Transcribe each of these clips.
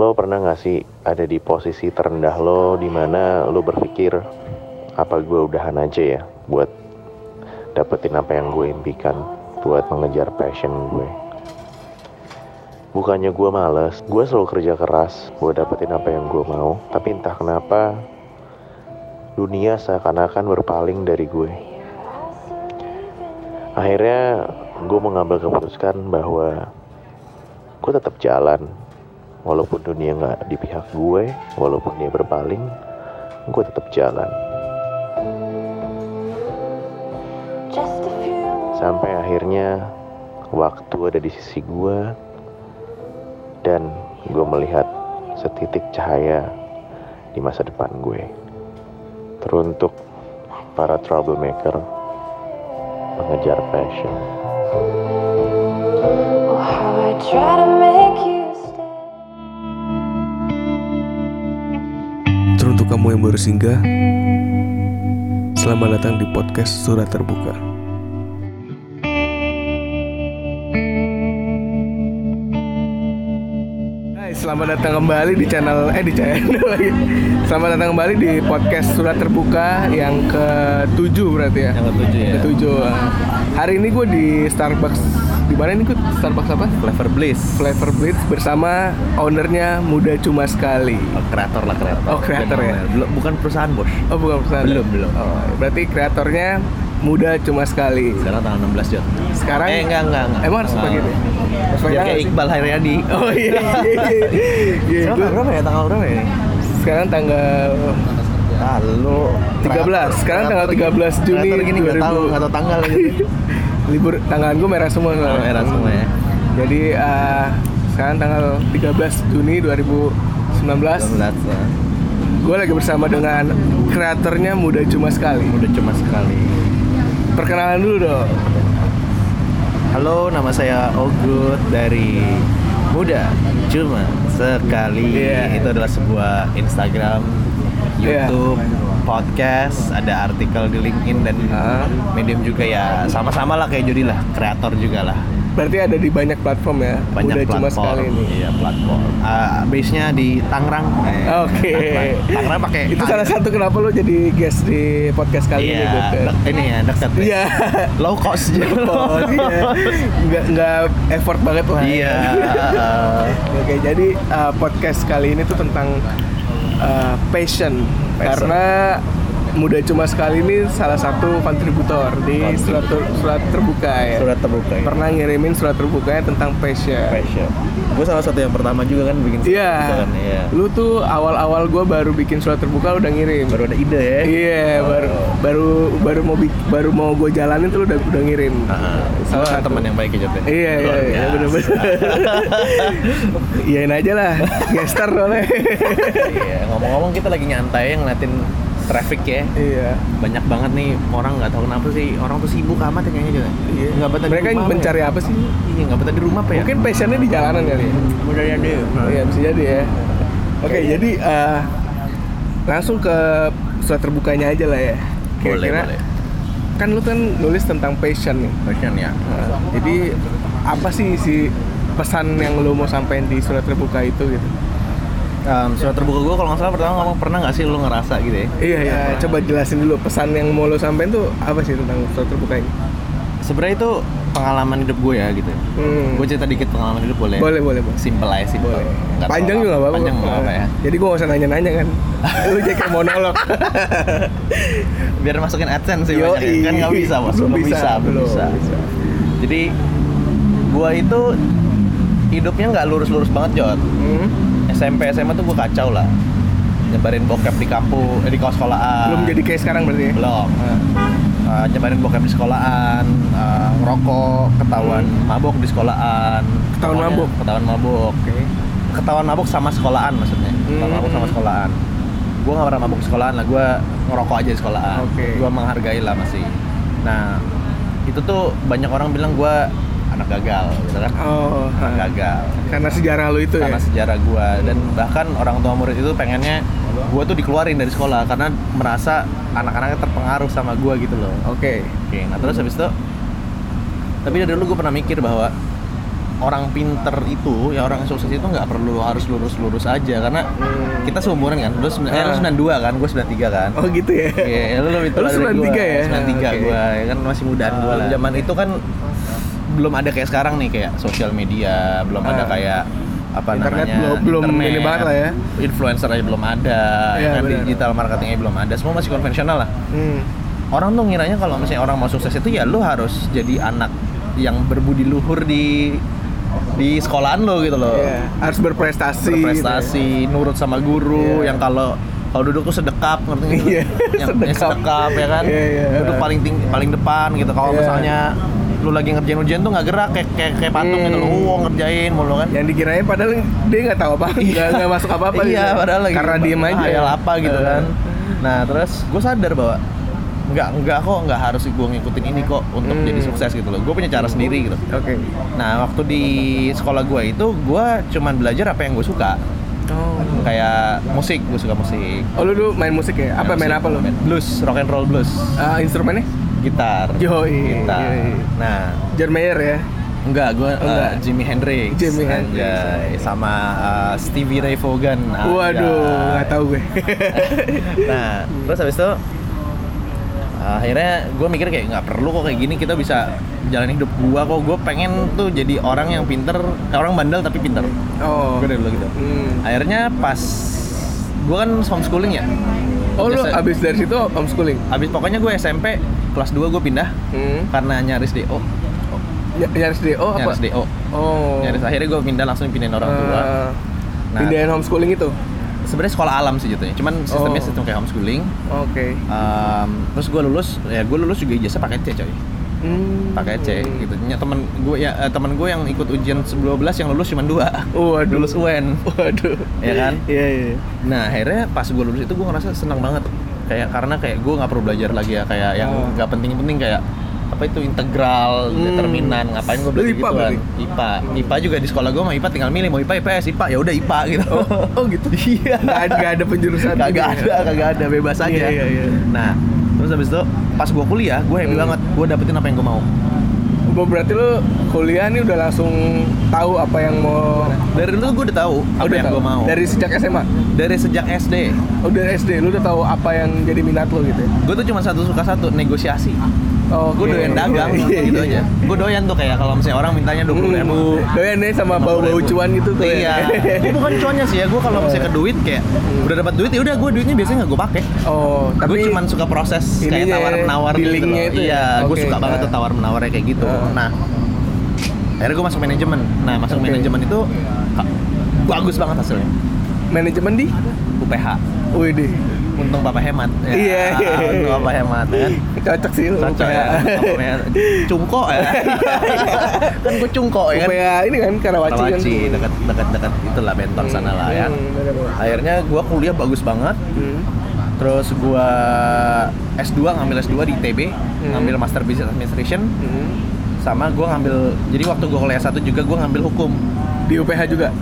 Lo pernah gak sih ada di posisi terendah lo di mana lo berpikir apa gue udahan aja ya buat dapetin apa yang gue impikan buat mengejar passion gue. Bukannya gue males, gue selalu kerja keras buat dapetin apa yang gue mau, tapi entah kenapa dunia seakan-akan berpaling dari gue. Akhirnya gue mengambil keputusan bahwa gue tetap jalan walaupun dunia nggak di pihak gue walaupun dia berpaling gue tetap jalan. Sampai akhirnya waktu ada di sisi gue dan gue melihat setitik cahaya di masa depan gue. Teruntuk para troublemaker mengejar passion. Oh, kamu yang baru singgah, selamat datang di podcast Surat Terbuka. Hai, selamat datang kembali di channel eh di channel lagi. Selamat datang kembali di podcast Surat Terbuka yang ke-7 berarti ya. Yang ketujuh ya. Ketujuh. Hari ini gue di Starbucks. Di mana ini gue Starbucks apa? Flavor Bliss. Flavor Blitz bersama ownernya muda cuma sekali. Oh, kreator lah kreator. Oh, kreator ya? Belum bukan perusahaan bos. Oh bukan perusahaan. Belum, belum. Oh, berarti kreatornya muda cuma sekali. Sekarang tanggal 16 Jun. Sekarang Eh enggak enggak enggak. Emang harus begitu? Harus pakai Biar tanggal kayak sih? Iqbal Haryadi. Oh iya iya iya. Sekarang tanggal berapa ya? Tanggal berapa ya? sekarang tanggal Lalu 13. Sekarang tanggal 13 Juni Kreator gini enggak 2000. tahu, enggak tahu tanggal gitu. libur tangan gue merah semua soalnya. Oh, merah semua ya. Jadi eh, sekarang tanggal 13 Juni 2019 19 ya. gue lagi bersama dengan kreatornya muda cuma sekali. Udah cuma sekali. Perkenalan dulu dong. Halo, nama saya Ogut dari Muda Cuma Sekali. Iya. Itu adalah sebuah Instagram, Iya. YouTube, podcast, ada artikel di LinkedIn dan Ah. Medium juga ya. Sama-sama lah kayak Jody lah, kreator juga lah. Berarti ada di banyak platform ya. Banyak cuma platform. sekali ini. Iya, platform. Ah, base-nya di Tangerang. Oke. Tangerang. Tangerang pakai Itu salah satu kenapa lo jadi guest di podcast kali Iya, ini ya? dek- ini ya dekat. ya. Iya. Low cost aja. Oh, iya. Nggak nggak effort banget lah. Iya. Oke, jadi uh, podcast kali ini tuh tentang uh, passion. Karena muda cuma sekali ini salah satu kontributor di surat surat terbuka ya. Surat terbuka ya. Pernah ngirimin surat terbukanya tentang passion. Passion. Gue salah satu yang pertama juga kan bikin surat Iya. terbuka kan. Iya. Lu tuh awal-awal gue baru bikin surat terbuka udah ngirim. Baru ada ide ya. Iya, baru baru baru mau baru mau gue jalanin tuh lu udah udah ngirim. Ah, Salah Salah satu. teman yang baik ya ya? Iya iya iya biasa. bener-bener. Iyain aja lah, gestar soalnya. Iya, ngomong-ngomong kita lagi nyantai ngeliatin traffic ya. iya. Banyak banget nih orang nggak tahu kenapa sih orang tuh sibuk amat ya kayaknya juga. Iya. Nggak betah di Mereka rumah apa mencari ya? apa sih? Iya, nggak betah di rumah apa ya? Mungkin passionnya di jalanan kali. ya? udah ya deh. Iya bisa jadi ya. Oke jadi eh, langsung ke surat terbukanya aja lah ya. Boleh, Kira-kira boleh. kan lu kan nulis tentang passion nih. Passion ya. Nah, jadi apa sih si pesan yang lu mau sampaikan di surat terbuka itu gitu? Um, surat terbuka gue kalau nggak salah pertama ngomong pernah nggak sih lu ngerasa gitu ya? Iya iya. Coba jelasin dulu pesan yang mau lu sampaikan tuh apa sih tentang surat terbuka ini? Sebenarnya itu pengalaman hidup gue ya gitu. Hmm. Gue cerita dikit pengalaman hidup boleh. Boleh boleh boleh. Simple aja sih. Boleh. Panjang juga nggak apa-apa. Panjang nggak apa ya. Jadi gua nggak usah nanya-nanya kan. Lu jadi kayak monolog. Biar masukin AdSense sih Yoi. banyak. Kan nggak bisa bos. Belum Belum bisa, bisa, belum bisa. bisa. Jadi gua itu hidupnya nggak lurus-lurus banget Jod. Hmm. SMP SMA tuh gua kacau lah. Nyebarin bokep di kampus, eh, di kos sekolahan. Belum jadi kayak sekarang berarti. ya? Belum. Uh, nyebarin bokep di sekolahan, uh, ngerokok, ketahuan mabok di sekolahan. Hmm. Ketahuan Pokoknya mabok? Ketahuan mabok. Oke. Ketahuan mabok sama sekolahan maksudnya. Ketahuan Hmm. mabok sama sekolahan. Gue gak pernah mabok di sekolahan lah, gue ngerokok aja di sekolahan. Oke. Gue menghargai lah masih. Nah, itu tuh banyak orang bilang gue anak gagal gitu kan. Oh, Anak ha. gagal. karena sejarah lu itu Karena ya. sejarah gue dan bahkan orang tua murid itu pengennya gue tuh dikeluarin dari sekolah karena merasa anak-anaknya terpengaruh sama gue gitu loh. Oke. Oke, nah terus habis itu tapi dari dulu gue pernah mikir bahwa orang pinter itu ya orang sukses itu nggak perlu harus lurus-lurus aja karena kita seumuran kan lu sembilan eh, lu Hmm. 92 kan gue 93 kan Oh gitu ya. Iya, lu lebih tua Lu 93 gua. ya? 93 Oke. gua, ya kan masih mudaan gua Ah. lah. Zaman itu kan belum ada kayak sekarang nih kayak sosial media, belum ada Ah. kayak apa Internet namanya belum- belum ini banget lah ya. influencer aja belum ada Iya, ya kan digital marketingnya belum ada semua masih konvensional lah Hmm. orang tuh ngiranya kalau misalnya orang mau sukses itu ya lu harus jadi anak yang berbudi luhur di di sekolahan lo gitu loh Iya, harus berprestasi. berprestasi nurut sama guru Iya. yang kalau kalau duduk tuh sedekap ngerti nggak? Iya, yang yang sedekap. sedekap ya kan Iya, iya. duduk paling tinggi paling depan gitu kalau Iya. misalnya lu lagi ngerjain ujian tuh nggak gerak kayak kayak, kayak patung gitu Hmm. wow ngerjain mulu kan Yang dikirain padahal dia nggak tahu apa, nggak nggak masuk apa apa. iya padahal lagi Karena diem aja. hayal apa gitu Eh. kan nah terus gue sadar bahwa nggak nggak kok nggak harus gue ngikutin ini kok untuk Hmm. jadi sukses gitu loh gue punya cara sendiri gitu Oke. nah waktu di sekolah gue itu gue cuman belajar apa yang gue suka Oh. kayak musik gue suka musik Oh lu dulu main musik ya? Apa main musik, apa lu? main blues rock and roll blues Ah, instrumennya? Gitar Yoi, gitar yoi. nah John Mayer ya? enggak gue enggak. Jimi Hendrix Jimi Hendrix. Anjay. sama uh, Stevie Ray Vaughan Waduh, Anjay. nggak tahu gue. nah terus habis itu akhirnya gue mikir kayak nggak perlu kok kayak gini kita bisa jalan hidup gua kok gue pengen tuh jadi orang yang pinter orang bandel tapi pinter oh. gue dari dulu gitu Hmm. akhirnya pas gue kan homeschooling ya Oh lu abis dari situ homeschooling? abis pokoknya gue SMP kelas 2 gue pindah Hmm. karena nyaris DO Ny- nyaris DO apa? nyaris DO Oh. nyaris akhirnya gue pindah langsung pindahin orang tua Ah, Nah. pindahin homeschooling itu? sebenarnya sekolah alam sih jatuhnya cuman sistemnya Oh. sistem kayak homeschooling Oke. Um, terus gue lulus ya gue lulus juga ijazah pakai C coy Hmm. pakai C gitu ya temen gue ya eh, temen gue yang ikut ujian 12 yang lulus cuma dua Waduh. lulus UN Waduh. ya kan Iya, iya. nah akhirnya pas gue lulus itu gue ngerasa senang banget kayak karena kayak gue nggak perlu belajar lagi ya kayak yang Oh. nggak penting-penting kayak apa itu integral Hmm. determinan ngapain gue belajar IPA gitu kan? IPA IPA juga di sekolah gue mah IPA tinggal milih mau IPA IPS IPA ya udah IPA gitu Oh, oh gitu. iya Nggak ada, nggak ada penjurusan. kagak gitu ya? ada bebas aja Iya, iya, iya. nah terus habis itu pas gue kuliah gue happy Hmm. banget gue dapetin apa yang gue mau Oh, berarti lu kuliah nih udah langsung tahu apa yang mau dari dulu gue udah tahu apa Udah yang gue mau. Dari sejak SMA? dari sejak SD Oh, dari SD lu udah tahu apa yang jadi minat lu gitu ya? gue tuh cuma satu suka satu negosiasi Oh, gue doyan dagang Iya, gitu iya. aja. gue doyan tuh kayak kalau misalnya orang mintanya dua puluh ribu. Doyan deh sama bau-bau cuan gitu tuh iya. Ya. gue bukan cuannya sih ya gue kalau misalnya ke duit kayak udah dapat duit ya udah gue duitnya biasanya nggak gue pakai. Oh, gue tapi cuma suka proses kayak tawar menawar dealingnya itu ya? iya gue suka banget nah. tuh tawar menawarnya kayak gitu. Ah. nah akhirnya gue masuk manajemen. Nah masuk manajemen itu bagus banget hasilnya. Manajemen di? UPH Wih deh, untung papa hemat Ya, Iya, iya, iya. untung papa hemat ya kan cocok sih Cocok ya, UPH. cungko ya kan gue cungko ya kan UPH ini kan Karawaci, kan Karawaci dekat dekat dekat itulah bentor sana lah ya Hmm, akhirnya gue kuliah bagus banget Hmm. terus gua S2 ngambil S2 di ITB Hmm. ngambil Master Business Administration Hmm. sama gua ngambil jadi waktu gua kuliah satu juga gua ngambil hukum Di UPH juga?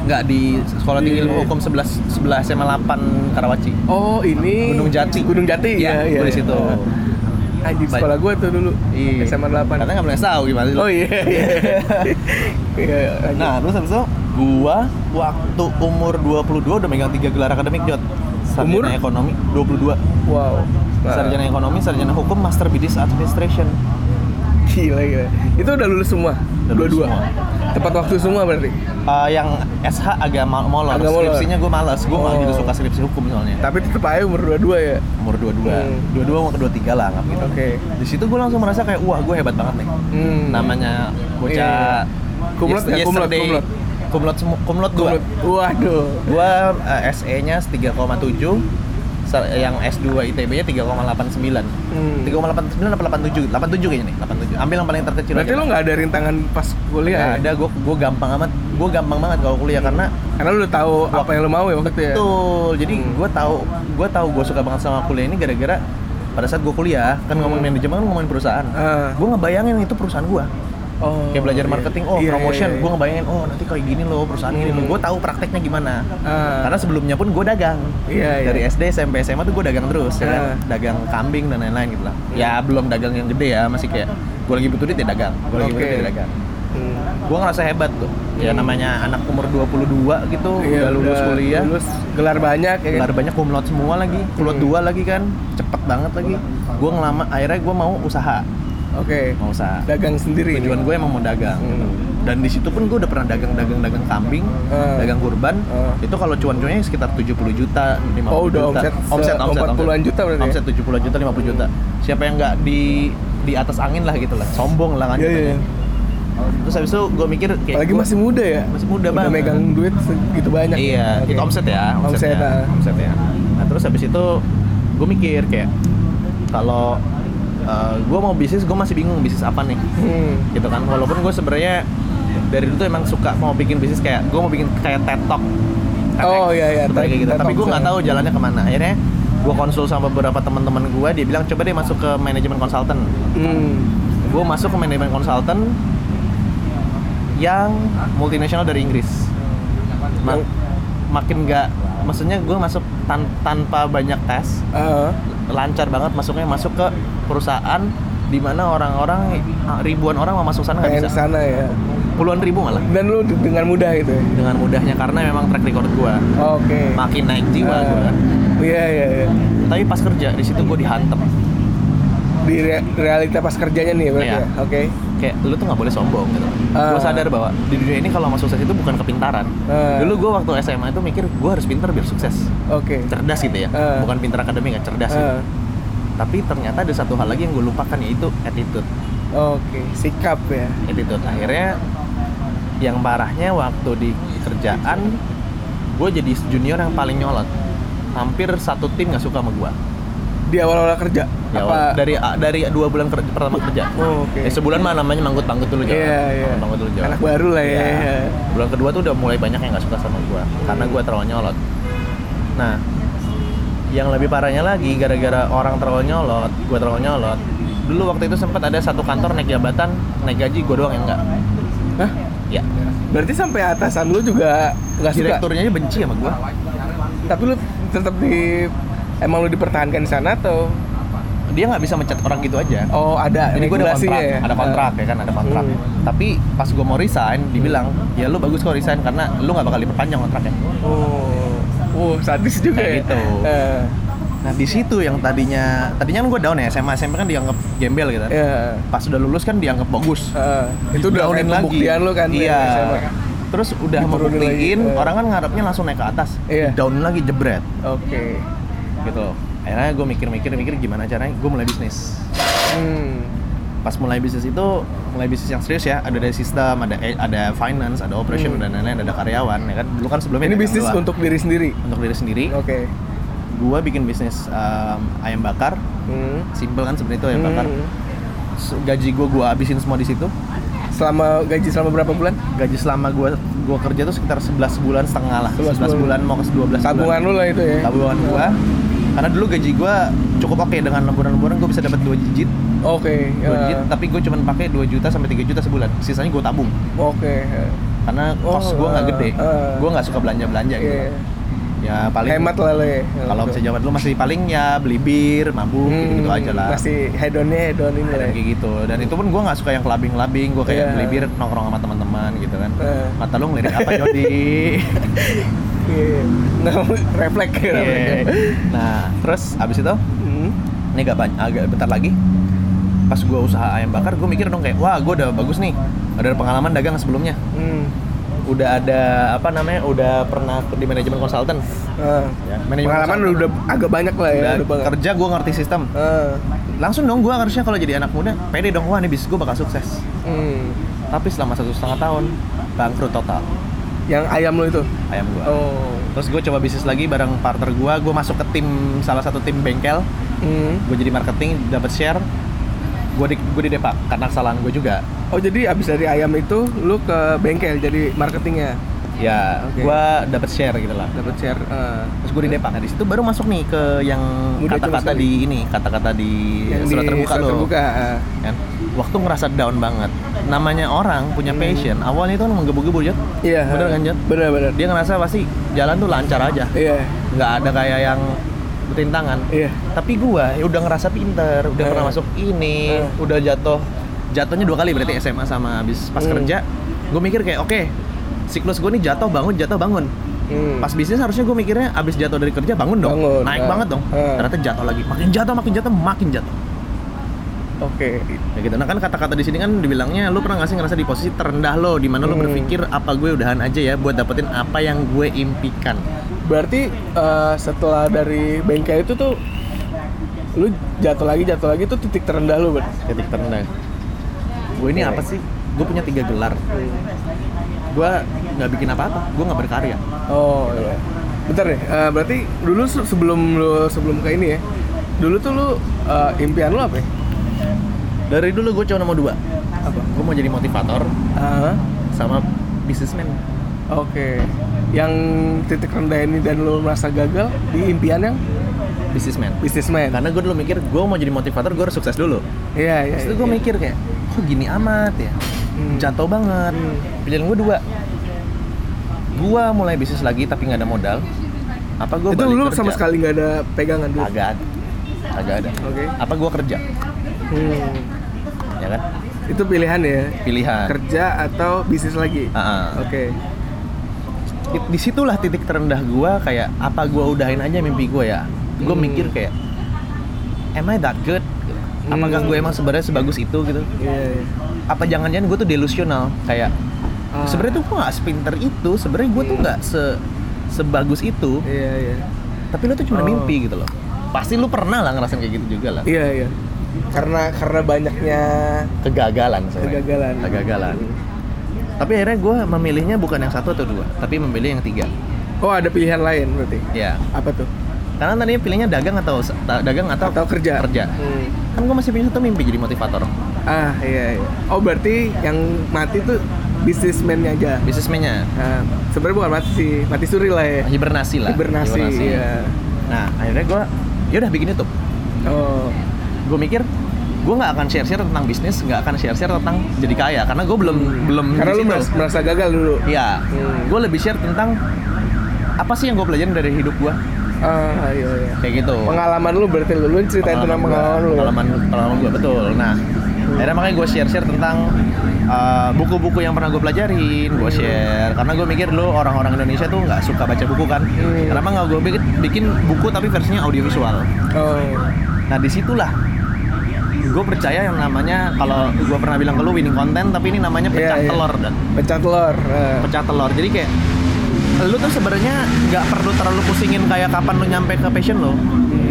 Nggak di sekolah tinggi ilmu hukum 11 sebelah SMA 8 Karawaci Oh ini Gunung Jati. Gunung Jati Iya, ya, gua di situ. Anjing Baik. sekolah gue tuh dulu Iya. SMA 8 Katanya nggak boleh tahu gimana sih? Oh iya iya Iya lanjut. Nah, terus habis itu gua waktu umur 22 udah megang tiga gelar akademik Jot. Sarjana Umur? ekonomi 22. Wow Sarjana ekonomi, sarjana hukum, master business administration. Gila gila Itu udah lulus semua? Udah lulus Dua-dua? semua. Tepat waktu semua berarti? Uh, yang SH agak mal molor, Agak molor. skripsinya gue malas, gue malah Oh. gitu suka skripsi hukum soalnya. Tapi tetep aja umur 22 ya? Umur 22, Hmm. 22 mau ke 23 lah anggap gitu. Oke Di situ gue langsung merasa kayak wah gue hebat banget nih. Hmm. Namanya bocah Kumlot ya? Kumlot, yesterday- kumlot. kumlot kumlot gue. Kumlot. Waduh Gue SE-nya 3,7 sa- yang S2 ITB-nya 3,89. Hmm. 3,89 apa 87? 87 kayaknya nih, 87. Ambil yang paling terkecil Berarti aja. lu nggak ada rintangan pas kuliah Nggak ya? ada, gue gue gampang amat, gue gampang banget kalau kuliah karena Karena lu udah tahu apa yang lu mau ya waktu itu ya? Betul. Jadi Hmm. gue tahu, gue tahu gue suka banget sama kuliah ini gara-gara pada saat gue kuliah kan ngomongin manajemen kan ngomongin perusahaan. Hmm. Ah. Gue ngebayangin itu perusahaan gue. Oh, Kayak belajar iya. marketing, oh Iya, promotion, iya, iya. gue ngebayangin, oh nanti kayak gini loh perusahaan gini loh. Hmm. Gue tahu prakteknya gimana. Ah. Karena sebelumnya pun gue dagang. Iya, iya. Dari SD, SMP, SMA tuh gue dagang terus, ya kan? Ah. Dagang kambing dan lain-lain gitu lah. Ya belum dagang yang gede ya, masih kayak gue lagi butuh duit ya dagang, gue lagi butuh Oke. duit ya dagang. Hmm. gue ngerasa hebat tuh ya namanya anak umur 22 gitu Iya, udah lulus kuliah lulus gelar banyak ya kan? gelar banyak kumlot semua lagi kumlot Hmm. dua lagi kan cepet banget lagi gue ngelama akhirnya gue mau usaha Oke. mau usaha Dagang sendiri. tujuan gue emang mau dagang gitu. Hmm. dan di situ pun gue udah pernah dagang dagang dagang kambing Hmm. dagang kurban Hmm. itu kalau cuan-cuannya sekitar 70 juta 50 Oh, udah juta omset omset se- omset 40-an juta berarti ya? omset 70 juta 50 juta siapa yang nggak di di atas angin lah gitu lah sombong lah kan Iya, jatuhnya. iya. terus habis itu gue mikir kayak Apalagi gua- masih muda ya. masih muda Udah banget megang duit segitu banyak. Iya, Oke. itu omset ya, omset, Omset, ya, ah. omset ya. Nah terus habis itu gue mikir kayak kalau gue mau bisnis, gue masih bingung bisnis apa nih, Hmm. gitu kan. Walaupun gue sebenarnya dari dulu tuh emang suka mau bikin bisnis kayak gue mau bikin kayak TED Talk. TEDx, Oh, iya, iya, kayak gitu. Tapi gue nggak iya. tahu jalannya ke mana. Akhirnya gue konsul sama beberapa teman-teman gue, dia bilang coba deh masuk ke manajemen konsultan. Hmm. Gue masuk ke manajemen konsultan yang multinasional dari Inggris. Ma- Yang- makin nggak, maksudnya gue masuk tan- tanpa banyak tes, Ah. lancar banget masuknya masuk ke perusahaan di mana orang-orang ribuan orang mau masuk sana nggak bisa, sana ya. puluhan ribu malah Dan lu dengan mudah gitu ya. dengan mudahnya karena memang track record gue Oke. makin naik jiwa Ah. gua kan. Iya iya iya. Tapi pas kerja di situ gue dihantem. Di re- realita pas kerjanya nih berarti Iya. ya. Oke. Kayak lu tuh nggak boleh sombong gitu. Ah. Gue sadar bahwa di dunia ini kalau mau sukses itu bukan kepintaran. Ah. Dulu gue waktu SMA itu mikir gue harus pintar biar sukses. Oke. cerdas gitu ya Ah. bukan pintar akademik kan cerdas gitu. Tapi ternyata ada satu hal lagi yang gue lupakan yaitu attitude Oke, sikap ya. attitude akhirnya yang parahnya waktu di kerjaan gue jadi junior yang paling nyolot hampir satu tim nggak suka sama gue Di awal-awal kerja. Ya, apa? dari dari dua bulan kerja, pertama kerja Oh, oke. Eh, sebulan mah namanya manggut manggut dulu jalan Iya, iya. manggut dulu jalan Anak baru lah ya. Iya. bulan kedua tuh udah mulai banyak yang nggak suka sama gue karena gue terlalu nyolot nah yang lebih parahnya lagi gara-gara orang terlalu nyolot gue terlalu nyolot dulu waktu itu sempat ada satu kantor naik jabatan naik gaji gue doang yang enggak Hah? ya Berarti sampai atasan lu juga nggak suka. direkturnya aja benci sama gue Tapi lu tetap di emang lu dipertahankan di sana atau dia nggak bisa mecat orang gitu aja oh ada jadi gue ada kontrak, ya? ada kontrak ya kan, ada kontrak. Hmm. Tapi pas gue mau resign, dibilang, ya lu bagus kok resign karena lu nggak bakal diperpanjang kontraknya. Oh. Oh, sadis juga Kayak ya. gitu. Eh, Nah di situ yang tadinya, tadinya kan gue down ya SMA, SMA kan dianggap gembel gitu. kan. ya. Pas udah lulus kan dianggap bagus. Eh, itu udah kayak pembuktian lu kan Iya. ya. Terus udah membuktiin, lagi, eh. orang kan ngarepnya langsung naik ke atas. Iya. Down lagi jebret Oke. gitu. Akhirnya gue mikir-mikir mikir gimana caranya gue mulai bisnis. Hmm. Pas mulai bisnis itu mulai bisnis yang serius ya, ada dari sistem, ada ada finance, ada operation Hmm. dan lain-lain, ada karyawan ya kan. Dulu kan sebelumnya Ini bisnis doang. untuk diri sendiri. untuk diri sendiri. Oke. Gua bikin bisnis um, ayam bakar, Hmm. simple kan sebenarnya itu ayam bakar. Hmm. S- Gaji gua gua habisin semua di situ. Selama gaji selama berapa bulan? Gaji selama gua gua kerja tuh sekitar 11 bulan setengah lah. 11 11, bulan. bulan. mau ke 12 Tabungan bulan. lu lah itu ya. Tabungan gua. Karena dulu gaji gua cukup oke dengan lemburan-lemburan gua bisa dapat 2 digit. Oke. 2 ya. digit, tapi gua cuma pakai 2 juta sampai 3 juta sebulan. Sisanya gua tabung. Oke. ya. Karena kos Oh, gua nggak gede. eh. Gua nggak suka belanja-belanja gitu. Iya. Ya paling Hemat lah lo ya. Kalau bisa zaman dulu masih paling ya beli bir, mabuk gitu, gitu Hmm, aja lah. Masih hedonnya hedon ini lah. ya. kayak gitu dan itu pun gue nggak suka yang kelabing-labing gue kayak Iya. beli bir nongkrong sama teman-teman gitu kan Eh. mata lu ngelirik apa Jody Nggak refleks ya. Iya. nah terus abis itu Hmm. ini gak banyak agak bentar lagi pas gue usaha ayam bakar gue mikir dong kayak wah gue udah bagus nih ada pengalaman dagang sebelumnya Hmm. udah ada apa namanya udah pernah di manajemen konsultan Ah. ya manajemen Pengalaman konsultan. udah agak banyak lah ya. Udah udah banget. kerja gue ngerti sistem Ah. langsung dong gue harusnya kalau jadi anak muda pede dong wah nih bisnis gue bakal sukses Hmm. tapi selama satu setengah tahun bangkrut total Yang ayam lo itu. ayam gue Oh. terus gue coba bisnis lagi bareng partner gue gue masuk ke tim salah satu tim bengkel Hmm. gue jadi marketing dapat share gue di gue di depak karena kesalahan gue juga Oh jadi abis dari ayam itu lu ke bengkel jadi marketingnya ya Oke. gue dapat share gitu lah dapat share. ah. terus gue di depak nah di situ baru masuk nih ke yang kata-kata di ini kata-kata di yang surat di terbuka surat loh terbuka. ah. kan waktu ngerasa down banget namanya orang punya Hmm. passion awalnya itu kan menggebu-gebu Jod Iya. Bener ah. kan, Jod? Bener bener. dia ngerasa pasti jalan tuh lancar aja Iya. nggak ada kayak yang bertintangan Iya. tapi gua ya udah ngerasa pinter udah Eh. pernah masuk ini Eh. udah jatuh jatuhnya dua kali berarti SMA sama habis pas Hmm. kerja gue mikir kayak oke siklus gue nih jatuh bangun jatuh bangun Hmm. pas bisnis harusnya gue mikirnya abis jatuh dari kerja bangun dong Bangun, naik nah. banget dong Ah. ternyata jatuh lagi makin jatuh makin jatuh makin jatuh Oke. ya gitu nah kan kata-kata di sini kan dibilangnya lu pernah nggak sih ngerasa di posisi terendah lo di mana lu Hmm. berpikir apa gue udahan aja ya buat dapetin apa yang gue impikan Berarti eh, setelah dari bengkel itu tuh lu jatuh lagi jatuh lagi tuh titik terendah lu berarti. titik terendah gue ini Oke. apa sih gue punya tiga gelar gue nggak bikin apa-apa gue nggak berkarya Oh iya. Bentar deh. eh, berarti dulu se- sebelum lu sebelum ke ini ya. Dulu tuh lu eh, impian lu apa ya? dari dulu gue cuma mau dua Apa? gue mau jadi motivator Ah, sama bisnismen Oke. Yang titik rendah ini dan lu merasa gagal di impian yang bisnismen bisnismen. karena gue dulu mikir gue mau jadi motivator gue harus sukses dulu Iya, iya. Terus itu iya. gue mikir kayak kok gini amat ya Hmm. jatuh banget Hmm. pilihan gue dua gue mulai bisnis lagi tapi nggak ada modal apa gue itu lu sama sekali nggak ada pegangan dulu. agak ada agak ada Oke. apa gue kerja Hmm. ya kan Itu pilihan ya. pilihan Kerja atau bisnis lagi. Ah, ah. Oke. Di- di situlah titik terendah gue kayak apa gue udahin aja mimpi gue ya gue Hmm. mikir kayak am I that good apakah Hmm. gue emang sebenarnya sebagus itu gitu Iya. iya. apa jangan-jangan gue tuh delusional kayak Ah. sebenarnya tuh gue gak sepinter itu sebenarnya gue tuh nggak se sebagus itu Iya, iya. tapi lu tuh cuma Oh. mimpi gitu loh pasti lu pernah lah ngerasain kayak gitu juga lah Iya, iya. Karena karena banyaknya kegagalan sebenarnya. Kegagalan. kegagalan tapi akhirnya gue memilihnya bukan yang satu atau dua tapi memilih yang tiga Oh, ada pilihan lain berarti. ya Apa tuh? karena tadinya pilihnya dagang atau dagang atau, Atau kerja. kerja Hmm. kan gue masih punya satu mimpi jadi motivator Ah, iya, iya. Oh, berarti yang mati tuh bisnismennya aja. bisnismennya Nah, sebenarnya bukan mati sih, mati suri lah ya. hibernasi lah Hibernasi, iya. nah akhirnya gue ya udah bikin YouTube Oh, gue mikir gue nggak akan share share tentang bisnis nggak akan share share tentang jadi kaya karena gue belum belum Hmm. karena di lu merasa, merasa gagal dulu. Iya, Hmm. gue lebih share tentang apa sih yang gue pelajarin dari hidup gue Ah, iya, iya. kayak gitu. Pengalaman lu berarti lu, lu ceritain tentang gua. pengalaman lu. Pengalaman pengalaman gue betul. Nah, akhirnya makanya gue share share tentang uh, buku-buku yang pernah gue pelajarin, gue share karena gue mikir dulu orang-orang Indonesia tuh nggak suka baca buku kan. Hmm. Kenapa nggak gue bikin, bikin buku tapi versinya audiovisual? Oh, Nah di situlah gue percaya yang namanya kalau gue pernah bilang ke lu winning content tapi ini namanya pecah Iya, iya. telur dan pecah telur. Ah. pecah telur jadi kayak lu tuh sebenarnya nggak perlu terlalu pusingin kayak kapan lu nyampe ke passion lo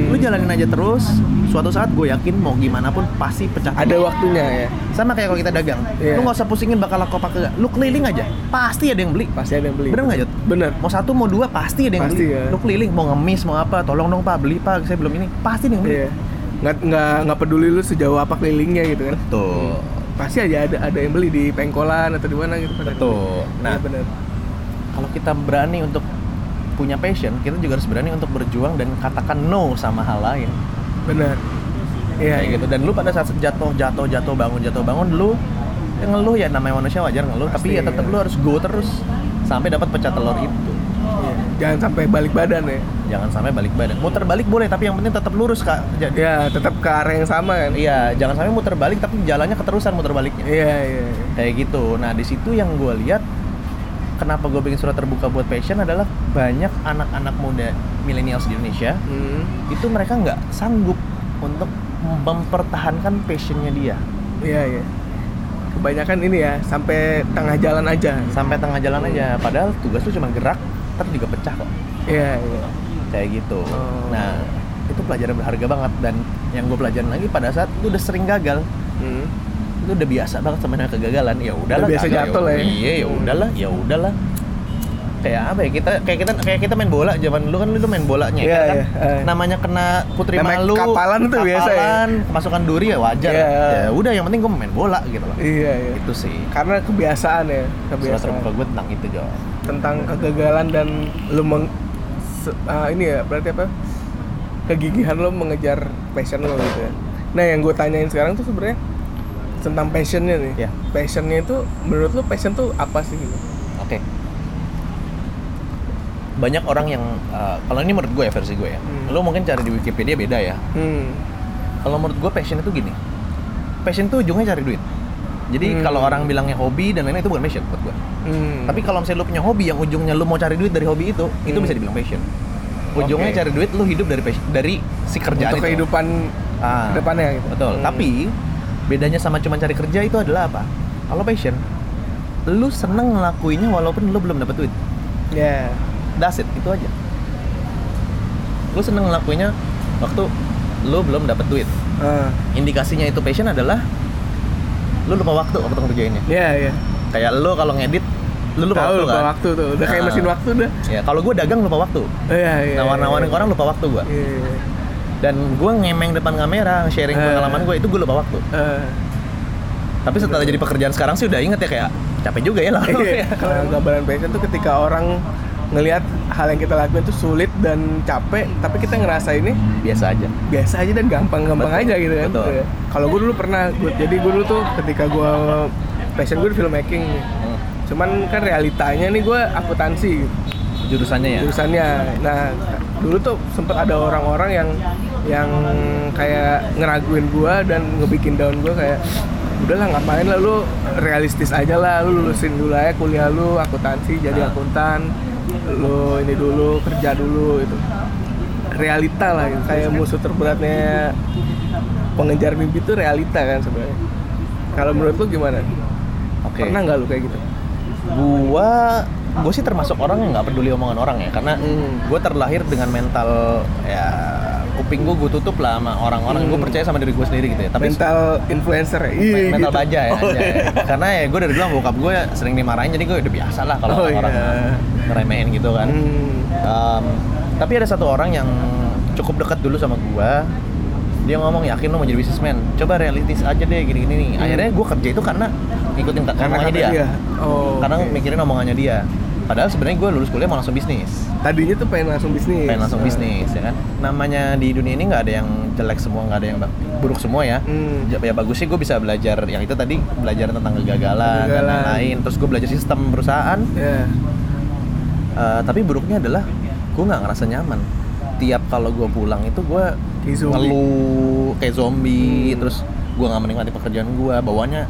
lu jalanin aja terus suatu saat gue yakin mau gimana pun pasti pecah Ada waktunya ya. sama kayak kalau kita dagang Iya. lu nggak usah pusingin bakal laku apa kagak lu keliling aja pasti ada yang beli Pasti ada yang beli. bener nggak Jod? Bener. mau satu mau dua pasti ada yang Pasti, beli ya. lu keliling mau ngemis mau apa tolong dong pak beli pak saya belum ini pasti ada yang beli Iya. Nggak, nggak, nggak peduli lu sejauh apa kelilingnya gitu kan. tuh Pasti aja ada ada yang beli di pengkolan atau di mana gitu. pada Betul. beli. Nah, Iya, bener. kalau kita berani untuk punya passion, kita juga harus berani untuk berjuang dan katakan no sama hal lain. Bener. Iya, Kayak iya. gitu. Dan lu pada saat jatuh, jatuh, jatuh, bangun, jatuh, bangun, lu ya ngeluh ya namanya manusia wajar ngeluh, tapi Pasti, ya tetap iya. lu harus go terus sampai dapat pecah telur itu. Iya. Jangan sampai balik badan ya. Jangan sampai balik badan. Muter balik boleh, tapi yang penting tetap lurus kak. Jadi, Ya, tetap ke arah yang sama kan. Iya, jangan sampai muter balik tapi jalannya keterusan muter baliknya. Iya, iya. iya. kayak gitu. Nah di situ yang gue lihat kenapa gue bikin surat terbuka buat passion adalah banyak anak-anak muda milenials di Indonesia Hmm. itu mereka nggak sanggup untuk mempertahankan passionnya dia Iya, iya. Kebanyakan ini ya, sampai tengah jalan aja. sampai tengah jalan aja. Padahal tugas lu cuma gerak, tapi juga pecah kok. Iya, iya. Kayak gitu. Oh. Nah itu pelajaran berharga banget dan yang gue pelajarin lagi pada saat itu udah sering gagal Hmm. Itu udah biasa banget sama kegagalan ya udahlah Udah biasa jatuh lah ya. iya ya udahlah ya udahlah kayak apa ya kita kayak kita kayak kita main bola zaman dulu kan lu main bolanya Iya, kan iya, eh. namanya kena putri Namanya malu kapalan tuh biasa ya. kapalan, kemasukan duri ya wajar Iya. ya udah yang penting gue main bola gitu loh Iya, iya. itu sih Karena kebiasaan ya, kebiasaan. terbuka gue tentang itu Jo Tentang kegagalan dan lu meng ah, ini ya, berarti apa? Kegigihan lu mengejar passion lu gitu ya. Nah, yang gue tanyain sekarang tuh sebenarnya tentang passionnya nih. Iya. Passionnya itu menurut lu passion tuh apa sih gitu? oke banyak orang yang uh, kalau ini menurut gue ya versi gue ya Hmm. lu mungkin cari di Wikipedia beda ya Hmm. kalau menurut gue passion itu gini passion itu ujungnya cari duit Jadi Hmm. kalau orang bilangnya hobi dan lain-lain itu bukan passion buat gue. Hmm. Tapi kalau misalnya lu punya hobi yang ujungnya lu mau cari duit dari hobi itu, itu Hmm. bisa dibilang passion. Ujungnya Oke. cari duit lu hidup dari passion, dari si kerjaan untuk itu. kehidupan Ah, ke depannya gitu. Betul. Hmm. Tapi bedanya sama cuma cari kerja itu adalah apa? Kalau passion, lu seneng ngelakuinnya walaupun lu belum dapat duit. ya. That's it, itu aja. Lu seneng ngelakuinnya waktu lu belum dapat duit. Ah. Indikasinya itu passion adalah lu lupa waktu waktu ngerjainnya. Ya, ya. Kayak lu kalau ngedit, lu lupa Tahu waktu lupa kan? waktu tuh. Udah kayak Ah. mesin waktu udah. Ya, kalau gue dagang lupa waktu. Iya, iya. Nawar-nawarin iya. ke orang lupa waktu gue. Iya, iya. Dan gue ngemeng depan kamera, sharing Eh. pengalaman gue itu gue lupa waktu. Eh, Tapi setelah jadi pekerjaan sekarang sih udah inget ya kayak capek juga ya lah. iya. Kalau gambaran passion tuh ketika orang ngelihat hal yang kita lakuin itu sulit dan capek, tapi kita ngerasa ini Biasa aja. biasa aja dan gampang-gampang aja gitu kan. Iya. Kalau gue dulu pernah, gua, jadi gue dulu tuh ketika gue passion gue di filmmaking. Hmm. Cuman kan realitanya nih gue akuntansi gitu. Jurusannya ya. jurusannya. Nah, dulu tuh sempet ada orang-orang yang yang kayak ngeraguin gua dan ngebikin down gua kayak udahlah ngapain lah lu realistis aja lah lu lulusin dulu aja kuliah lu akuntansi jadi Ah. akuntan lu ini dulu kerja dulu itu realita lah gitu. kayak musuh terberatnya pengejar mimpi itu realita kan sebenarnya kalau menurut lu gimana Oke. pernah nggak lu kayak gitu Gua gue sih termasuk orang yang nggak peduli omongan orang ya karena Hmm. gue terlahir dengan mental ya kuping gue gue tutup lah sama orang-orang gue Hmm. percaya sama diri gue sendiri gitu ya tapi mental influencer ya Iya, mental gitu. baja ya, Oh, aja ya. iya. karena ya gue dari dulu bokap gue sering dimarahin jadi gue udah biasa lah kalau Oh, orang iya. ngeremehin gitu kan Hmm. Um, tapi ada satu orang yang cukup dekat dulu sama gua dia ngomong yakin lo mau jadi businessman coba realistis aja deh gini-gini nih Hmm. akhirnya gua kerja itu karena ngikutin Karena omongannya kata dia, Oh, karena oke. mikirin omongannya dia padahal sebenarnya gue lulus kuliah mau langsung bisnis tadinya tuh pengen langsung bisnis. pengen langsung Ah. bisnis ya kan namanya di dunia ini nggak ada yang jelek semua nggak ada yang buruk semua ya Hmm. Ja- ya bagus sih gue bisa belajar yang itu tadi belajar tentang kegagalan, dan Kegagalan. lain-lain terus gue belajar sistem perusahaan Ya. Uh, tapi buruknya adalah gue nggak ngerasa nyaman tiap kalau gue pulang itu gue Kayak zombie. ngeluh kayak zombie Hmm. terus gue nggak menikmati pekerjaan gue bawanya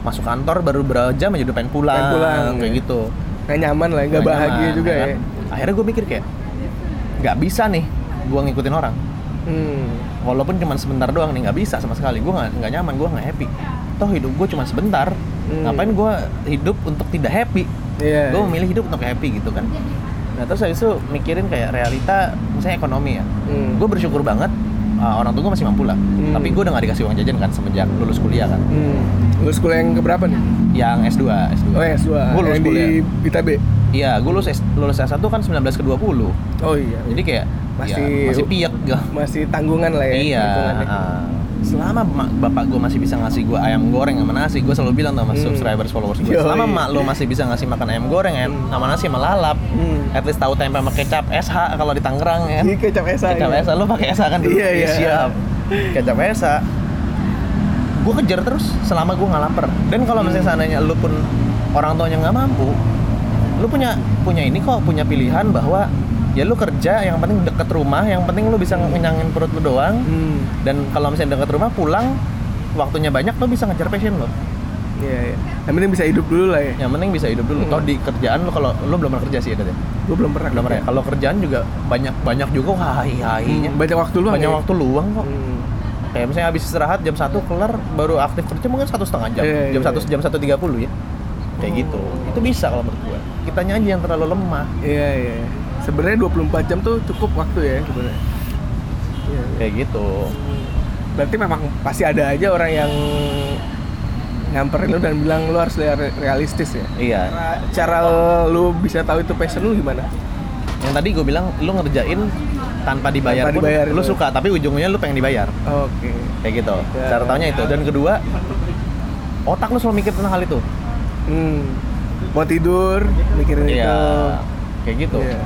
masuk kantor baru berapa jam aja udah pengen pulang, Pengen pulang, kayak ya. gitu Nggak nyaman lah, nggak bahagia nyaman, juga ya. kan? akhirnya gue mikir kayak nggak bisa nih gue ngikutin orang Hmm. walaupun cuma sebentar doang nih nggak bisa sama sekali gue nggak nyaman gue nggak happy toh hidup gue cuma sebentar Hmm. ngapain gue hidup untuk tidak happy Iya. gue memilih hidup untuk happy gitu kan nah terus habis itu mikirin kayak realita misalnya ekonomi ya Hmm. gue bersyukur banget uh, orang tua gue masih mampu lah Hmm. tapi gue udah gak dikasih uang jajan kan semenjak lulus kuliah kan Hmm. Lu sekolah yang keberapa nih? yang S2 S2 Oh ya, S2. gue lulus yang di kuliah ITB. iya gue lulus S, lulus S1 kan 19 ke 20 Oh iya. jadi kayak Masih- ya, masih piek gue masih tanggungan lah ya. iya uh, selama ma- bapak gue masih bisa ngasih gue ayam goreng sama nasi gue selalu bilang sama Hmm. subscribers followers gue selama mak lo masih bisa ngasih makan ayam goreng ayam Hmm. sama nasi sama lalap Hmm. at least tahu tempe sama kecap SH kalau di Tangerang ya Ini kecap esa. kecap ya. esa lu pakai esa kan dulu Iya, iya. siap kecap esa gue kejar terus selama gue nggak lapar dan kalau misalnya Hmm. seandainya lu pun orang tuanya nggak mampu lu punya punya ini kok punya pilihan bahwa ya lu kerja yang penting deket rumah yang penting lu bisa ngenyangin perut lu doang Hmm. dan kalau misalnya deket rumah pulang waktunya banyak lu bisa ngejar passion lo Iya, iya. Yang penting bisa hidup dulu lah ya. yang penting bisa hidup dulu Hmm. toh di kerjaan lu kalau lu belum pernah kerja sih ya? Gue belum pernah. belum pernah ya? kalau kerjaan juga banyak banyak juga hai hainya Hmm. Banyak waktu luang. banyak ya? waktu luang kok Hmm. kayak misalnya habis istirahat jam 1 kelar baru aktif kerja mungkin satu setengah jam Iya, jam iya, satu iya. jam satu tiga puluh ya kayak Oh. gitu itu bisa kalau menurut gua kitanya aja yang terlalu lemah Iya, iya. Sebenarnya 24 jam tuh cukup waktu ya sebenarnya. Iya. kayak gitu Berarti memang pasti ada aja orang yang nyamperin lu dan bilang lu harus re- realistis ya. iya Cara lu bisa tahu itu passion lu gimana? yang tadi gue bilang lu ngerjain tanpa dibayar Tanpa pun dibayar lu itu. suka tapi ujungnya lu pengen dibayar Oke. kayak gitu Ya. cara taunya itu dan kedua otak lu selalu mikir tentang hal itu Hmm. Mau tidur mikirin itu. iya kayak gitu Iya.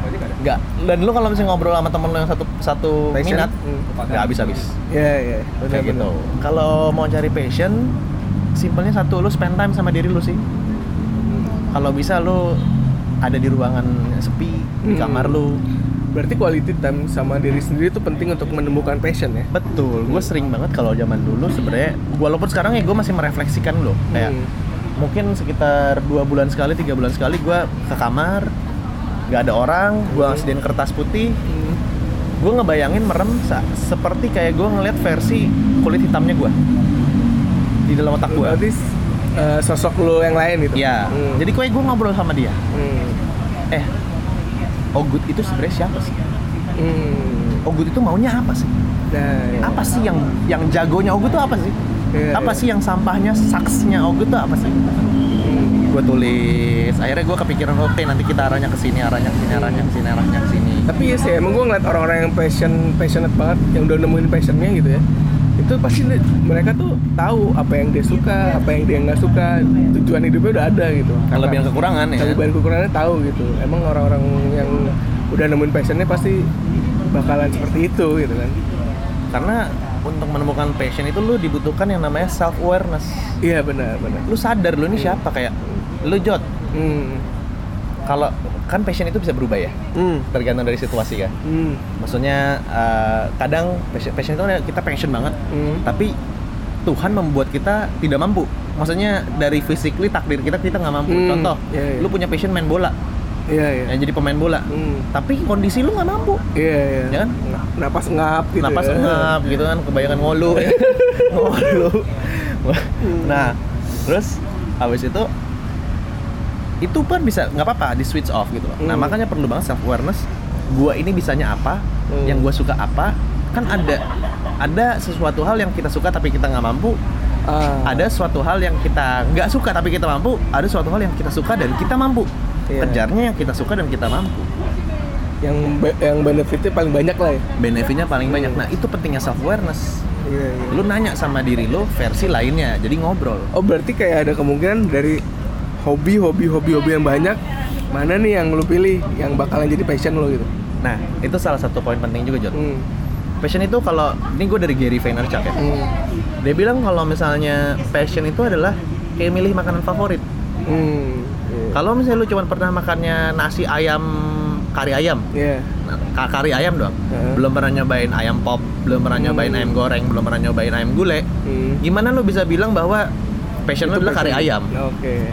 Nggak dan lu kalau misalnya ngobrol sama temen lu yang satu satu Passion? minat Hmm. nggak habis habis Iya, iya. kayak Benar-benar. gitu kalau mau cari passion simpelnya satu lu spend time sama diri lu sih kalau bisa lu ada di ruangan sepi di Hmm. kamar lu berarti quality time sama diri sendiri itu penting untuk menemukan passion ya Betul, gue sering banget kalau zaman dulu sebenarnya walaupun sekarang ya gue masih merefleksikan loh kayak Hmm. mungkin sekitar dua bulan sekali tiga bulan sekali gue ke kamar nggak ada orang gue ngasihin kertas putih Hmm. gue ngebayangin merem sa- seperti kayak gue ngeliat versi kulit hitamnya gue di dalam otak gue berarti eh, sosok lo yang lain gitu ya Hmm. jadi kayak gue ngobrol sama dia Hmm. eh Ogut itu sebenarnya siapa sih Hmm. Ogut itu maunya apa sih Nah, ya. apa sih yang yang jagonya Ogut tuh apa sih Iya, apa iya. sih yang sampahnya saksnya Ogut tuh apa sih gue tulis. Akhirnya gue kepikiran oke nanti kita arahnya ke sini arahnya ke sini arahnya ke sini arahnya ke sini. Tapi ya sih emang gue ngeliat orang-orang yang passion passionate banget yang udah nemuin passionnya gitu ya itu pasti mereka tuh tahu apa yang dia suka apa yang dia nggak suka tujuan hidupnya udah ada gitu. Kelebihan kekurangan ya. Kelebihan kekurangannya tahu gitu. Emang orang-orang yang udah nemuin passionnya pasti bakalan seperti itu gitu kan. Karena untuk menemukan passion itu lu dibutuhkan yang namanya self awareness iya benar benar. Lu sadar lu ini siapa kayak lu jot hmm. kalau kan passion itu bisa berubah ya Hmm. tergantung dari situasi kan Hmm. maksudnya eh, kadang passion, passion itu kita passion banget Hmm. tapi Tuhan membuat kita tidak mampu maksudnya dari physically takdir kita kita nggak mampu Hmm, contoh iya, iya. lu punya passion main bola iya iya yang jadi pemain bola Hmm. tapi kondisi lu nggak mampu iya iya Ya kan? Nga- napas ngap gitu napas ya. ngap gitu kan kebanyakan ngolu ngolu nah terus habis itu itu pun bisa nggak apa-apa di switch off gitu loh. Nah Hmm. makanya perlu banget self awareness gua ini bisanya apa? Hmm. yang gua suka apa? Kan ada ada sesuatu hal yang kita suka tapi kita nggak mampu. Ah. ada suatu hal yang kita nggak suka tapi kita mampu. Ada suatu hal yang kita suka dan kita mampu. Iya. kejarnya yang kita suka dan kita mampu. Yang be- yang benefitnya paling banyak lah ya? Benefitnya paling banyak. Nah itu pentingnya self awareness iya, iya. lu nanya sama diri lu versi lainnya jadi ngobrol. Oh berarti kayak ada kemungkinan dari hobi hobi hobi hobi yang banyak mana nih yang lu pilih yang bakalan jadi passion lo gitu nah itu salah satu poin penting juga Jod hmm. passion itu kalau ini gue dari Gary Vaynerchuk ya Hmm. dia bilang kalau misalnya passion itu adalah kayak milih makanan favorit Hmm. Iya. kalau misalnya lu cuma pernah makannya nasi ayam kari ayam Iya. nah, ka- kari ayam doang Heeh. belum pernah nyobain ayam pop belum pernah Hmm. nyobain ayam goreng belum pernah nyobain ayam gulai Hmm. gimana lu bisa bilang bahwa passion lu Itu adalah kari passion. ayam oke iya.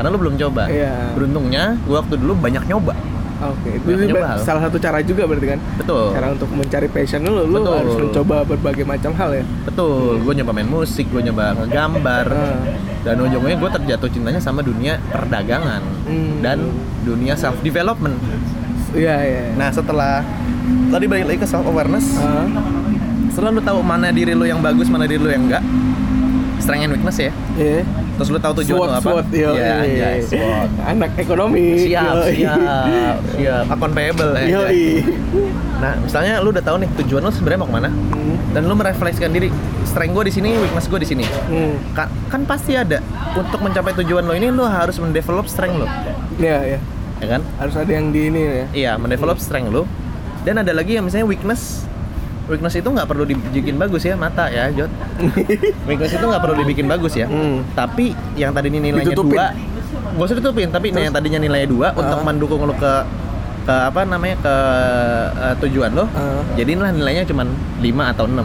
Karena lu belum coba Iya. beruntungnya gua waktu dulu banyak nyoba oke itu Banyak juga nyoba salah satu cara juga berarti kan betul cara untuk mencari passion lu lu Betul. harus mencoba berbagai macam hal ya Betul, gue nyoba main musik, gue nyoba ngegambar, Ah. dan ujungnya gue terjatuh cintanya sama dunia perdagangan Hmm. dan dunia self development. iya iya Nah setelah tadi balik lagi ke self awareness, Ah. setelah lu tahu mana diri lu yang bagus, mana diri lu yang enggak, strength and weakness ya. Iya. Terus lu tahu tujuan SWOT, lu apa? SWOT, yo, Iya, iya. anjay, SWOT. Anak ekonomi. Siap, yoi. siap, siap. Account payable ya. Yoi. Nah, misalnya lu udah tahu nih tujuan lu sebenarnya mau ke mana, Hmm. dan lu merefleksikan diri, strength gue di sini, weakness gue di sini. Hmm. kan, kan pasti ada untuk mencapai tujuan lo ini lo harus mendevelop strength lo Iya, iya. ya kan Harus ada yang di ini ya. iya mendevelop strength lo dan ada lagi yang misalnya weakness weakness itu nggak perlu dibikin bagus ya mata ya Jod weakness itu nggak perlu dibikin bagus ya Hmm. tapi yang tadi ini nilainya Ditutupin. dua gak usah ditutupin tapi yang tadinya nilainya dua untuk Ah. mendukung lo ke ke apa namanya ke eh, tujuan lo Ah. jadi inilah nilainya cuma 5 atau 6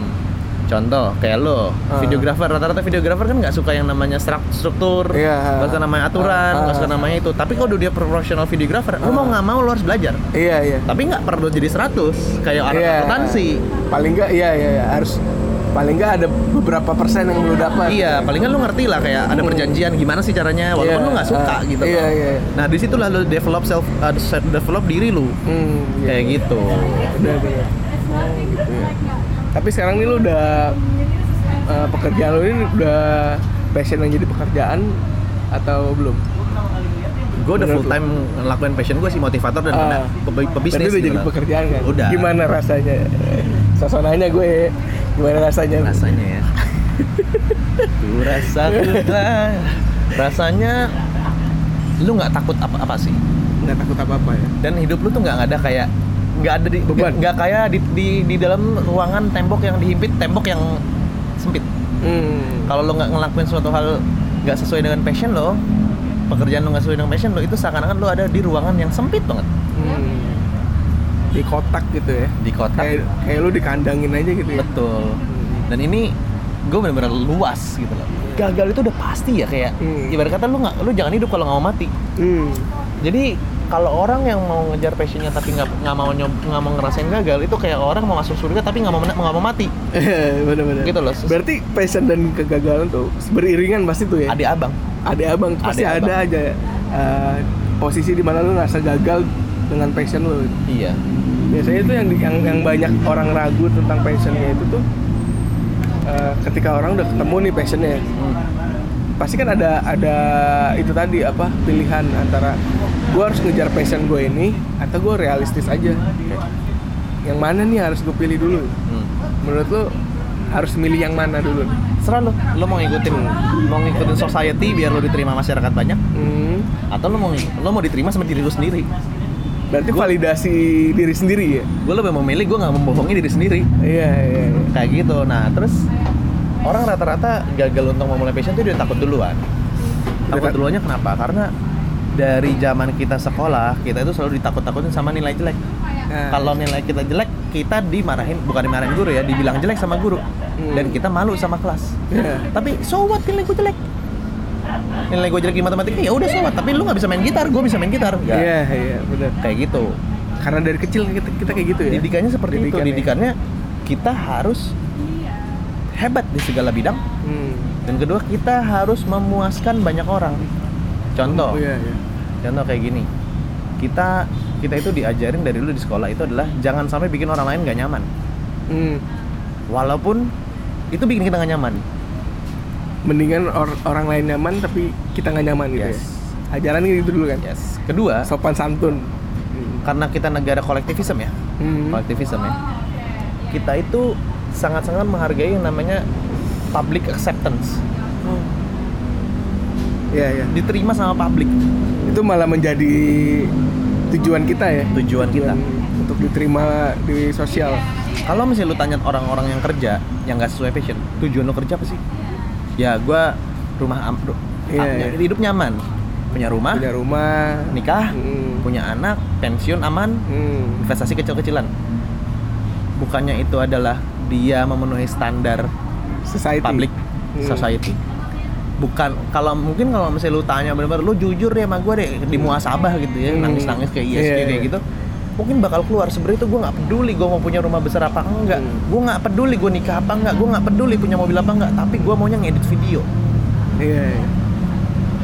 contoh kayak lo Ah. videografer rata-rata videografer kan nggak suka yang namanya struktur Iya. nggak suka namanya aturan Ah, nggak ah. suka namanya itu tapi kalau dia profesional videografer lo Ah. mau nggak mau lo harus belajar Iya, iya. tapi nggak perlu jadi 100 kayak orang Iya. akuntansi Paling enggak iya, iya, iya. harus paling enggak ada beberapa persen yang lu dapat. Iya, paling kan lu ngerti lah kayak ada Hmm. perjanjian gimana sih caranya walaupun Iya, lu nggak suka ah, gitu iya, loh. iya. Nah, di situlah lu develop self uh, develop diri lu. Hmm, iya. Kayak gitu. Benar, benar. Oh, gitu ya. Tapi sekarang ini lu udah eh, pekerjaan lu ini udah passion yang jadi pekerjaan atau belum? Gue udah full time ngelakuin passion gue sih motivator dan Ah. pe- pebisnis. Berarti udah jadi pekerjaan kan? Udah. Gimana rasanya? Sosonanya gue gimana rasanya? rasanya ya? Ku rasa rasanya lu nggak takut apa-apa sih Nggak takut apa-apa ya? dan hidup lu tuh nggak ada kayak nggak ada di Beban. nggak kayak di, di di dalam ruangan tembok yang dihimpit tembok yang sempit Hmm. kalau lo nggak ngelakuin suatu hal nggak sesuai dengan passion lo pekerjaan lo nggak sesuai dengan passion lo itu seakan-akan lo ada di ruangan yang sempit banget Hmm. di kotak gitu ya di kotak kayak kayak lu dikandangin aja gitu ya betul dan ini gue bener-bener luas gitu loh gagal itu udah pasti ya kayak Hmm. ibarat kata lu nggak lu jangan hidup kalau nggak mau mati hmm. jadi kalau orang yang mau ngejar passionnya tapi nggak nggak mau nyob nggak mau ngerasain gagal itu kayak orang mau masuk surga tapi nggak mau nggak mau mati. Bener-bener. Gitu loh. berarti passion dan kegagalan tuh beriringan pasti tuh ya? Adik abang. Ada abang pasti ada abang. aja uh, posisi di mana lu ngerasa gagal dengan passion lu? Iya. Biasanya itu yang yang yang banyak orang ragu tentang passionnya itu tuh uh, ketika orang udah ketemu nih passionnya. Hmm. Pasti kan ada ada itu tadi apa pilihan antara gue harus ngejar passion gue ini atau gue realistis aja. Yang mana nih harus gue pilih dulu? Hmm. menurut lu harus milih yang mana dulu? Serah lo lo mau ngikutin mau ngikutin society biar lo diterima masyarakat banyak? Hmm. atau lo mau lo mau diterima sama diri lo sendiri? Berarti validasi diri sendiri ya? Gue lebih memilih gue nggak membohongi diri sendiri. Iya iya, iya. kayak gitu. Nah terus orang rata-rata gagal untuk memulai passion itu dia takut duluan. Takut Dekat- duluannya kenapa? Karena dari zaman kita sekolah kita itu selalu ditakut-takutin sama nilai jelek. Nah, kalau nilai kita jelek kita dimarahin bukan dimarahin guru ya dibilang jelek sama guru. Hmm. dan kita malu sama kelas. Iya. tapi so what? Nilai gue jelek. Nilai gue jelek di matematika ya udah so what? Tapi lu nggak bisa main gitar gue bisa main gitar Nggak. iya iya benar kayak gitu. Karena dari kecil kita, kita kayak gitu ya. Didikannya seperti itu. Didikannya. didikannya kita harus hebat di segala bidang. Hmm. dan kedua kita harus memuaskan banyak orang. Contoh. Oh, iya, iya. contoh kayak gini. Kita kita itu diajarin dari dulu di sekolah itu adalah jangan sampai bikin orang lain gak nyaman. Hmm. walaupun itu bikin kita gak nyaman. Mendingan or- orang lain nyaman tapi kita nggak nyaman gitu Yes. ya ajaran gitu dulu kan? Yes. Kedua sopan santun. karena kita negara kolektivisme ya. Hmm. kolektivisme. Ya kita itu sangat-sangat menghargai yang namanya public acceptance Iya iya. diterima sama publik Itu malah menjadi tujuan kita ya. tujuan kita untuk diterima di sosial. kalau misalnya lu tanya orang-orang yang kerja yang nggak sesuai passion tujuan lu kerja apa sih ya gua rumah am, ru- Iya, ah, iya. hidup nyaman punya rumah Punya rumah, nikah Hmm. punya anak pensiun aman Hmm. investasi kecil-kecilan bukannya itu adalah dia memenuhi standar Society. public Hmm. society bukan kalau mungkin kalau misalnya lu tanya bener-bener lu jujur deh sama gue deh di muasabah gitu ya Hmm. nangis-nangis kayak ISG Iya, kayak iya. gitu mungkin bakal keluar sebenarnya itu gue nggak peduli gue mau punya rumah besar apa enggak Hmm. gue nggak peduli gue nikah apa enggak gue nggak peduli punya mobil apa enggak tapi gue maunya ngedit video Iya. iya.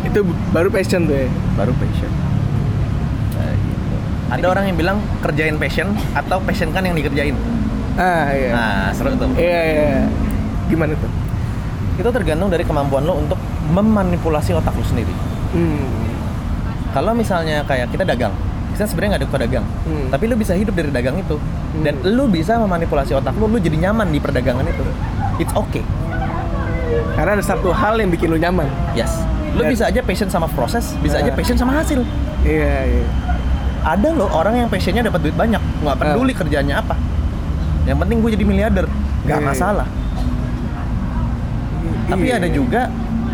Itu baru passion tuh ya. baru passion Kayak gitu. ada orang yang bilang kerjain passion atau passion kan yang dikerjain Ah iya. nah seru tuh Iya iya. Gimana tuh? itu tergantung dari kemampuan lo untuk memanipulasi otak lo sendiri Hmm. kalau misalnya kayak kita dagang kita sebenarnya nggak ada dagang Hmm. tapi lu bisa hidup dari dagang itu dan lu bisa memanipulasi otak lu lu jadi nyaman di perdagangan itu it's okay Karena ada satu hal yang bikin lu nyaman. yes lu Dan- bisa aja passion sama proses bisa aja Nah. passion sama hasil Iya iya. ada loh orang yang passionnya dapat duit banyak nggak peduli kerjanya apa yang penting gue jadi miliarder nggak Iya, iya. masalah tapi Iya, ada iya. juga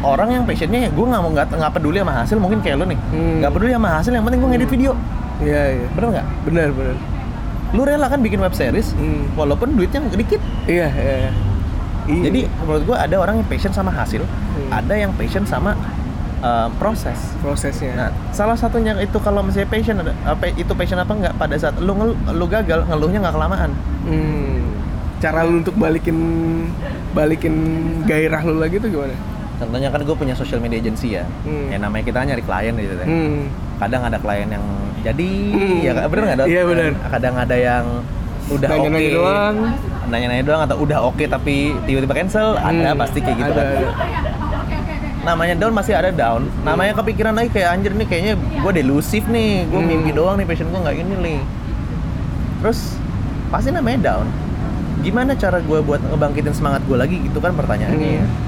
orang yang passionnya gue nggak mau nggak nggak peduli sama hasil mungkin kayak lu nih Hmm. nggak peduli sama hasil yang penting gue ngedit video Iya iya. bener nggak Benar benar. lu rela kan bikin web series Hmm. walaupun duitnya dikit Iya iya. iya. Iya. jadi menurut gua ada orang yang passion sama hasil Hmm. ada yang passion sama uh, proses prosesnya. nah salah satunya itu kalau misalnya passion ada apa itu passion apa enggak pada saat lu ngel, lu gagal ngeluhnya nggak kelamaan Hmm. Cara lu untuk balikin balikin gairah lu lagi tuh gimana? contohnya kan gue punya social media agency ya Hmm. ya namanya kita nyari klien gitu ya Hmm. kadang ada klien yang jadi Hmm. ya bener nggak Dot? Iya, bener. kadang ada yang udah oke Nanya-nanya doang. nanya-nanya doang atau udah oke tapi tiba-tiba cancel ada Hmm. pasti kayak gitu Ada, kan. ada. Namanya down masih ada down. Namanya kepikiran lagi kayak anjir nih kayaknya gue delusif nih gue Hmm. mimpi doang nih passion gue nggak ini nih. Terus pasti namanya down. Gimana cara gue buat ngebangkitin semangat gue lagi? Gitu kan pertanyaannya ya. Hmm.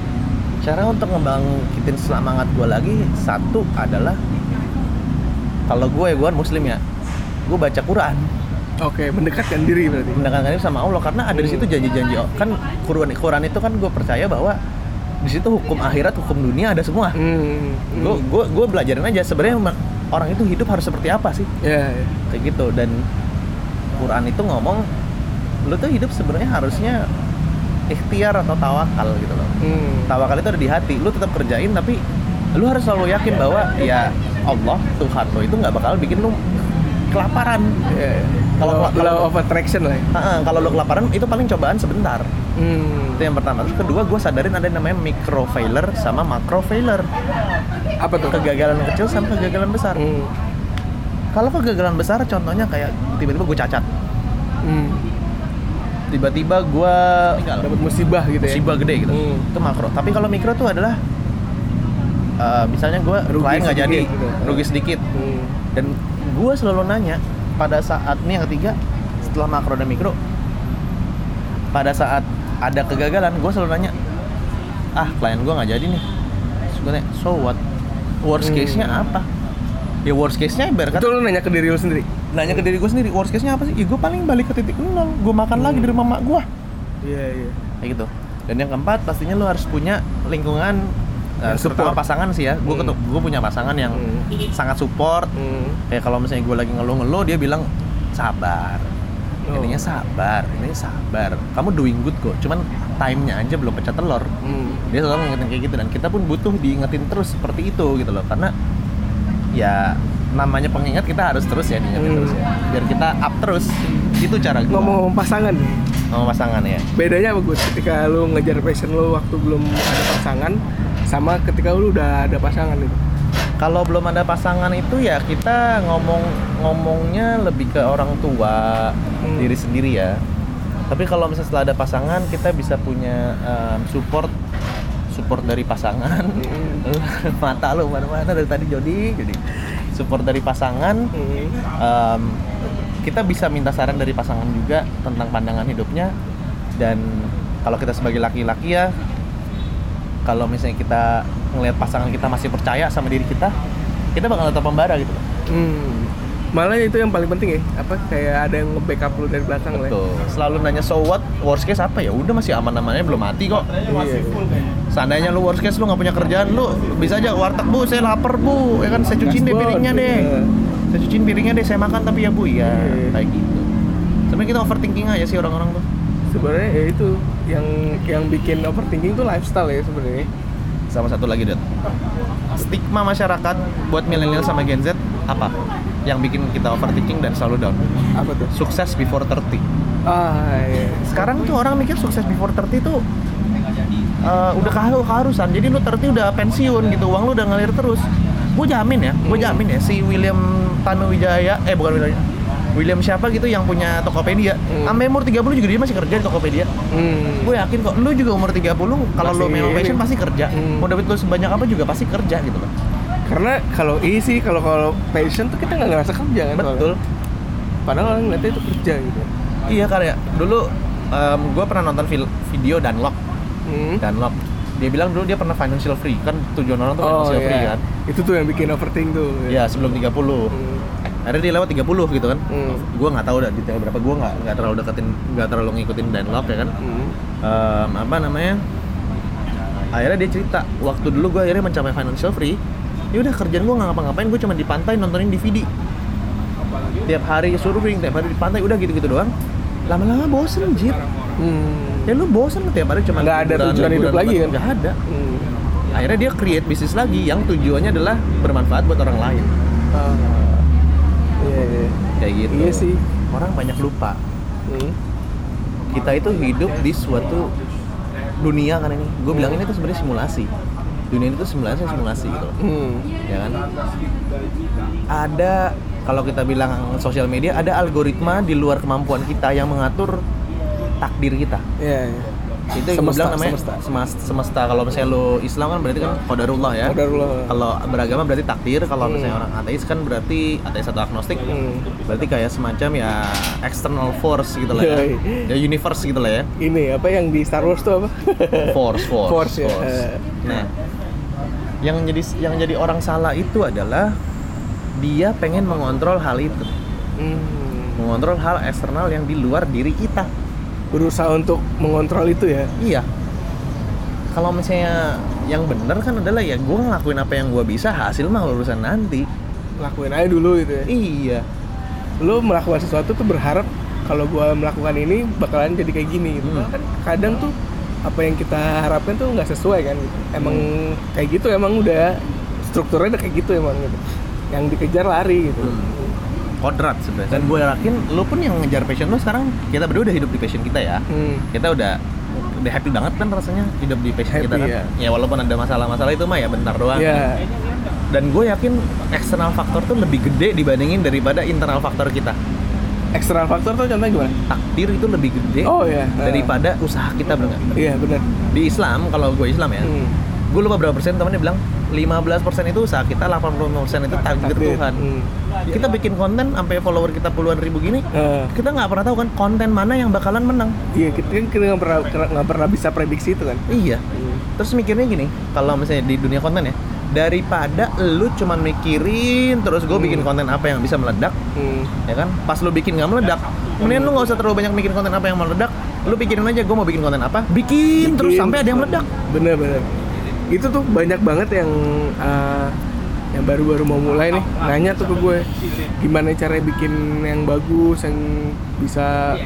cara untuk ngebangkitin semangat gue lagi satu adalah kalau gue gue kan muslim ya gue baca Quran. Oke, mendekatkan diri berarti. mendekatkan diri sama Allah karena ada di situ janji-janji. Kan Quran Quran itu kan gue percaya bahwa di situ hukum akhirat hukum dunia ada semua Hmm. gue gue gue belajarin aja sebenarnya orang itu hidup harus seperti apa sih Ya, ya. kayak gitu dan Al-Quran itu ngomong lu tuh hidup sebenarnya harusnya ikhtiar atau tawakal gitu loh Hmm. tawakal itu ada di hati lu tetap kerjain tapi lu harus selalu yakin bahwa ya Allah Tuhan lo itu nggak bakal bikin lu kelaparan Iya. Kalau- kalau- of attraction lah. ya. Heeh, kalau lu kelaparan itu paling cobaan sebentar Hmm. itu yang pertama terus kedua gue sadarin ada yang namanya micro failure sama macro failure Apa tuh? kegagalan kecil sama kegagalan besar Hmm. kalau kegagalan besar contohnya kayak tiba-tiba gue cacat Hmm. tiba-tiba gue Dapat musibah gitu ya. musibah gede gitu Hmm. itu makro tapi kalau mikro tuh adalah eh, misalnya gue Rugi klien nggak jadi gitu. rugi sedikit Hmm. dan gue selalu nanya pada saat ini yang ketiga setelah makro dan mikro pada saat ada kegagalan gue selalu nanya ah klien gue nggak jadi nih. Nanya so what? Worst Hmm. case nya apa? Ya worst case nya ibarat Itu lu nanya ke diri lu sendiri. nanya ke diri gue sendiri worst case nya apa sih? Ya gue paling balik ke titik nol gue makan lagi di rumah mak gue Iya, iya. kayak gitu. Dan yang keempat pastinya lo harus punya lingkungan support. pasangan sih ya gue Hmm. gue punya pasangan yang Hmm. sangat support Hmm. kayak kalau misalnya gue lagi ngeluh-ngeluh dia bilang sabar Oh. intinya sabar ini sabar kamu doing good kok cuman time-nya aja belum pecah telur Hmm. dia selalu ngingetin kayak gitu dan kita pun butuh diingetin terus seperti itu gitu loh karena ya namanya pengingat kita harus terus ya diingetin Hmm. terus ya biar kita up terus itu cara gue Ngomong-ngomong pasangan ngomong pasangan ya bedanya apa ketika lu ngejar passion lu waktu belum ada pasangan sama ketika lu udah ada pasangan itu kalau belum ada pasangan itu ya kita ngomong ngomongnya lebih ke orang tua Hmm. diri sendiri ya tapi kalau misalnya setelah ada pasangan kita bisa punya um, support support dari pasangan Hmm. mata lu mana-mana dari tadi Jody jadi support dari pasangan Hmm. um, kita bisa minta saran dari pasangan juga tentang pandangan hidupnya dan kalau kita sebagai laki-laki ya kalau misalnya kita ngelihat pasangan kita masih percaya sama diri kita kita bakal tetap membara gitu loh. Hmm. malah itu yang paling penting ya apa kayak ada yang nge-backup lu dari belakang lah ya. Betul. Selalu nanya so what, worst case apa ya? Udah masih aman-amannya belum mati kok. Iya. Seandainya lu worst case lu nggak punya kerjaan, lu bisa aja warteg bu, saya lapar bu, ya kan saya cuciin deh piringnya deh. Iya. Saya cuciin piringnya deh, saya makan tapi ya bu, ya Iya. kayak gitu. Sebenarnya kita overthinking aja sih orang-orang tuh. sebenarnya ya itu yang yang bikin overthinking tuh lifestyle ya sebenarnya Sama satu lagi, Dot. Stigma masyarakat buat milenial sama Gen Z apa? Yang bikin kita overthinking dan selalu down. apa tuh Sukses before 30. ah iya Sekarang tuh orang mikir sukses before 30 tuh uh, udah keharusan. Jadi lu 30 udah pensiun gitu, uang lu udah ngalir terus. Gue jamin ya, gue jamin ya si William Tanuwijaya, eh bukan William, William siapa gitu yang punya Tokopedia. Hmm. Sampai umur 30 juga dia masih kerja di Tokopedia. hmm. Gue yakin kok, lu juga umur 30 kalau lu memang passion pasti kerja. Hmm. Mau dapat lu sebanyak apa juga pasti kerja gitu loh. karena kalau ini sih kalau kalau passion tuh kita nggak ngerasa kerja kan soalnya. Betul. padahal orang ngeliatnya itu kerja gitu Iya karya. Dulu gue pernah nonton video Dunlop. hmm. Dunlop. Dia bilang dulu dia pernah financial free kan tujuan orang tuh oh financial free iya kan. itu tuh yang bikin overthinking tuh Ya sebelum 30 Hmm. Akhirnya dia lewat 30 gitu kan Hmm. Gue nggak tahu dah detail berapa Gue nggak nggak terlalu deketin nggak terlalu ngikutin Dunlop ya kan Hmm. Em, Apa namanya Akhirnya dia cerita Waktu dulu gue akhirnya mencapai financial free ya udah kerjaan gue nggak ngapa-ngapain Gue cuma di pantai nontonin DVD Tiap hari surfing, tiap hari di pantai Udah gitu-gitu doang Lama-lama bosen anjir Hmm. Ya lu bosen tiap hari cuma Nggak ada tujuan hidup lagi kan? Nggak ada Hmm. Akhirnya dia create bisnis lagi Yang tujuannya adalah bermanfaat buat orang lain Ah. Iya, iya. Kayak gitu Iya sih. Orang banyak lupa Hmm. kita itu hidup di suatu dunia kan ini gue bilang ini tuh sebenarnya simulasi dunia ini tuh simulasi simulasi gitu loh Hmm. ya kan ada kalau kita bilang sosial media ada algoritma di luar kemampuan kita yang mengatur takdir kita Iya, iya. Itu yang Semesta, bilang namanya semesta. semesta. semesta kalau misalnya lo Islam kan berarti kan qadarullah ya Qadarullah. kalau beragama berarti takdir kalau Hmm. misalnya orang ateis kan berarti ateis atau agnostik Hmm. berarti kayak semacam ya external force gitu lah ya, ya universe gitu lah ya Ini apa yang di Star Wars tuh apa? force force Force, ya. nah yang jadi yang jadi orang salah itu adalah dia pengen mengontrol hal itu Hmm. mengontrol hal eksternal yang di luar diri kita Berusaha untuk mengontrol itu ya. iya kalau misalnya yang bener kan adalah ya gue ngelakuin apa yang gue bisa hasil mah urusan nanti Lakuin aja dulu gitu ya. iya Lu melakukan sesuatu tuh berharap kalau gua melakukan ini bakalan jadi kayak gini gitu Hmm. kan kadang tuh apa yang kita harapkan tuh nggak sesuai kan gitu. emang kayak gitu emang udah strukturnya udah kayak gitu emang gitu yang dikejar lari gitu kodrat sebenarnya dan gue yakin lu pun yang ngejar passion lu sekarang kita berdua udah hidup di passion kita ya Hmm. kita udah udah happy banget kan rasanya hidup di passion Happy, kita kan ya. ya walaupun ada masalah-masalah itu mah ya bentar doang ya dan gue yakin eksternal faktor tuh lebih gede dibandingin daripada internal faktor kita eksternal faktor tuh contohnya gimana takdir itu lebih gede Oh, iya. daripada usaha kita nggak? iya benar di Islam kalau gue Islam ya Hmm. Gue lupa berapa persen temennya bilang 15% itu usaha kita 80% itu takdir. Tuhan. Hmm. kita bikin konten sampai follower kita puluhan ribu gini Eh, kita nggak pernah tahu kan konten mana yang bakalan menang. Iya kita kan nggak pernah nggak pernah bisa prediksi itu kan. Iya. Terus mikirnya gini kalau misalnya di dunia konten ya daripada lu cuman mikirin terus gue bikin konten apa yang bisa meledak Hmm. ya kan? Pas lu bikin nggak meledak mendingan lu nggak usah terlalu banyak bikin konten apa yang meledak lu pikirin aja gue mau bikin konten apa bikin, terus Bikin. sampai ada yang meledak. Bener bener itu tuh banyak banget yang uh, yang baru-baru mau mulai nih nanya tuh ke gue gimana cara bikin yang bagus yang bisa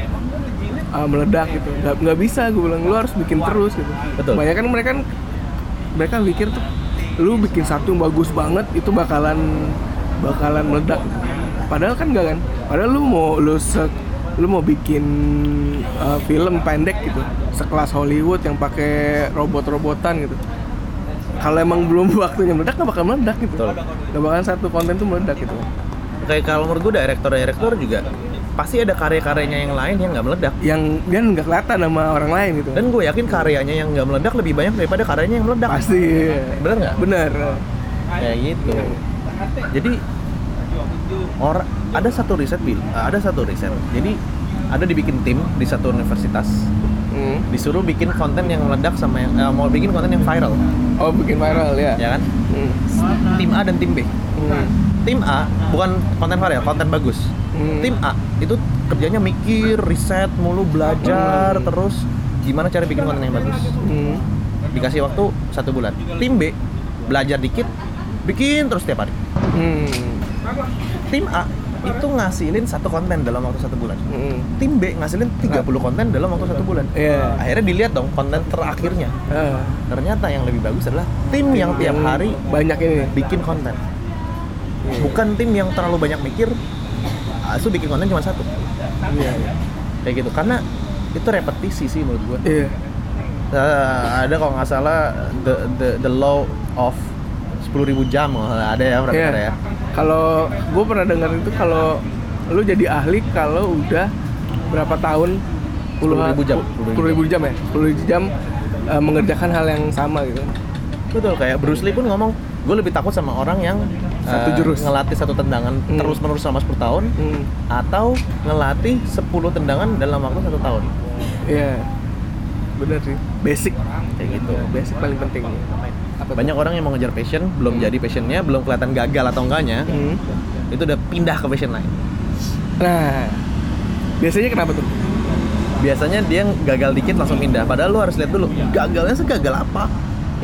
uh, meledak gitu. Nggak nggak bisa gue bilang lu harus bikin terus gitu. Betul. banyak kan mereka mereka mikir tuh lu bikin satu yang bagus banget itu bakalan bakalan meledak. Padahal kan enggak kan? Padahal lu mau lu se lu mau bikin uh, film pendek gitu sekelas Hollywood yang pakai robot-robotan gitu kalau emang belum waktunya meledak nggak bakal meledak gitu. Betul. nggak bakalan satu konten tuh meledak gitu. Kayak kalau menurut gue director-director juga pasti ada karya-karyanya yang lain yang nggak meledak. Yang dia nggak kelihatan sama orang lain gitu. Dan gue yakin karyanya yang nggak meledak lebih banyak daripada karyanya yang meledak. Pasti. Bener nggak? Bener. Kayak gitu. Jadi orang ada satu riset bil ada satu riset. Jadi ada dibikin tim di satu universitas Hmm. disuruh bikin konten yang meledak sama yang eh, mau bikin konten yang viral oh bikin viral ya ya kan Hmm. tim A dan tim B Hmm. tim A bukan konten viral konten bagus Hmm. tim A itu kerjanya mikir riset mulu belajar terus gimana cara bikin konten yang bagus Hmm. dikasih waktu satu bulan tim B belajar dikit bikin terus tiap hari Hmm. tim A itu ngasilin satu konten dalam waktu satu bulan. Hmm. tim B ngasilin 30 konten dalam waktu satu bulan. Iya. akhirnya dilihat dong konten terakhirnya. Ah. ternyata yang lebih bagus adalah tim yang tiap hari banyak ini. bikin konten. Bukan tim yang terlalu banyak mikir asu bikin konten cuma satu. Iya iya. kayak gitu karena itu repetisi sih menurut gue iya. Ada kalau nggak salah the the the law of 10.000 jam kalau nggak salah. ada ya berapa Iya. ada ya Kalau gue pernah dengar itu kalau lu jadi ahli kalau udah berapa tahun 10.000 jam. puluh ribu jam ya puluh ribu jam eh, mengerjakan hal yang sama gitu betul kayak Bruce Lee pun ngomong gue lebih takut sama orang yang Satu eh, jurus. ngelatih satu tendangan Hmm. terus menerus selama 10 tahun hmm. atau ngelatih 10 tendangan dalam waktu satu tahun iya bener sih basic kayak gitu basic paling penting apa banyak orang yang mau ngejar passion belum jadi passionnya belum kelihatan gagal atau enggaknya Hmm. itu udah pindah ke passion lain. Nah biasanya kenapa tuh? Biasanya dia gagal dikit langsung pindah. Padahal lu harus lihat dulu gagalnya segagal apa?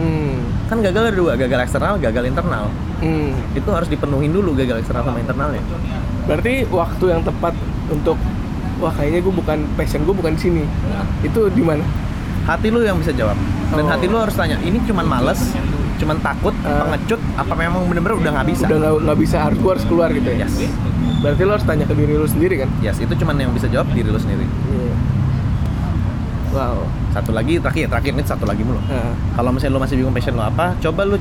Hmm. kan gagal ada dua gagal eksternal gagal internal. Hmm. itu harus dipenuhin dulu gagal eksternal sama internalnya. Berarti waktu yang tepat untuk wah kayaknya gue bukan passion gue bukan di sini. Itu di mana? Hati lu yang bisa jawab dan Oh. hati lu harus tanya ini cuman males cuman takut Ah. pengecut apa memang bener-bener udah nggak bisa udah nggak bisa harus gue harus keluar gitu ya yes berarti lo harus tanya ke diri lo sendiri kan yes itu cuman yang bisa jawab diri lu sendiri Iya. wow satu lagi terakhir terakhir ini satu lagi mulu nah. kalau misalnya lu masih bingung passion lu apa coba lu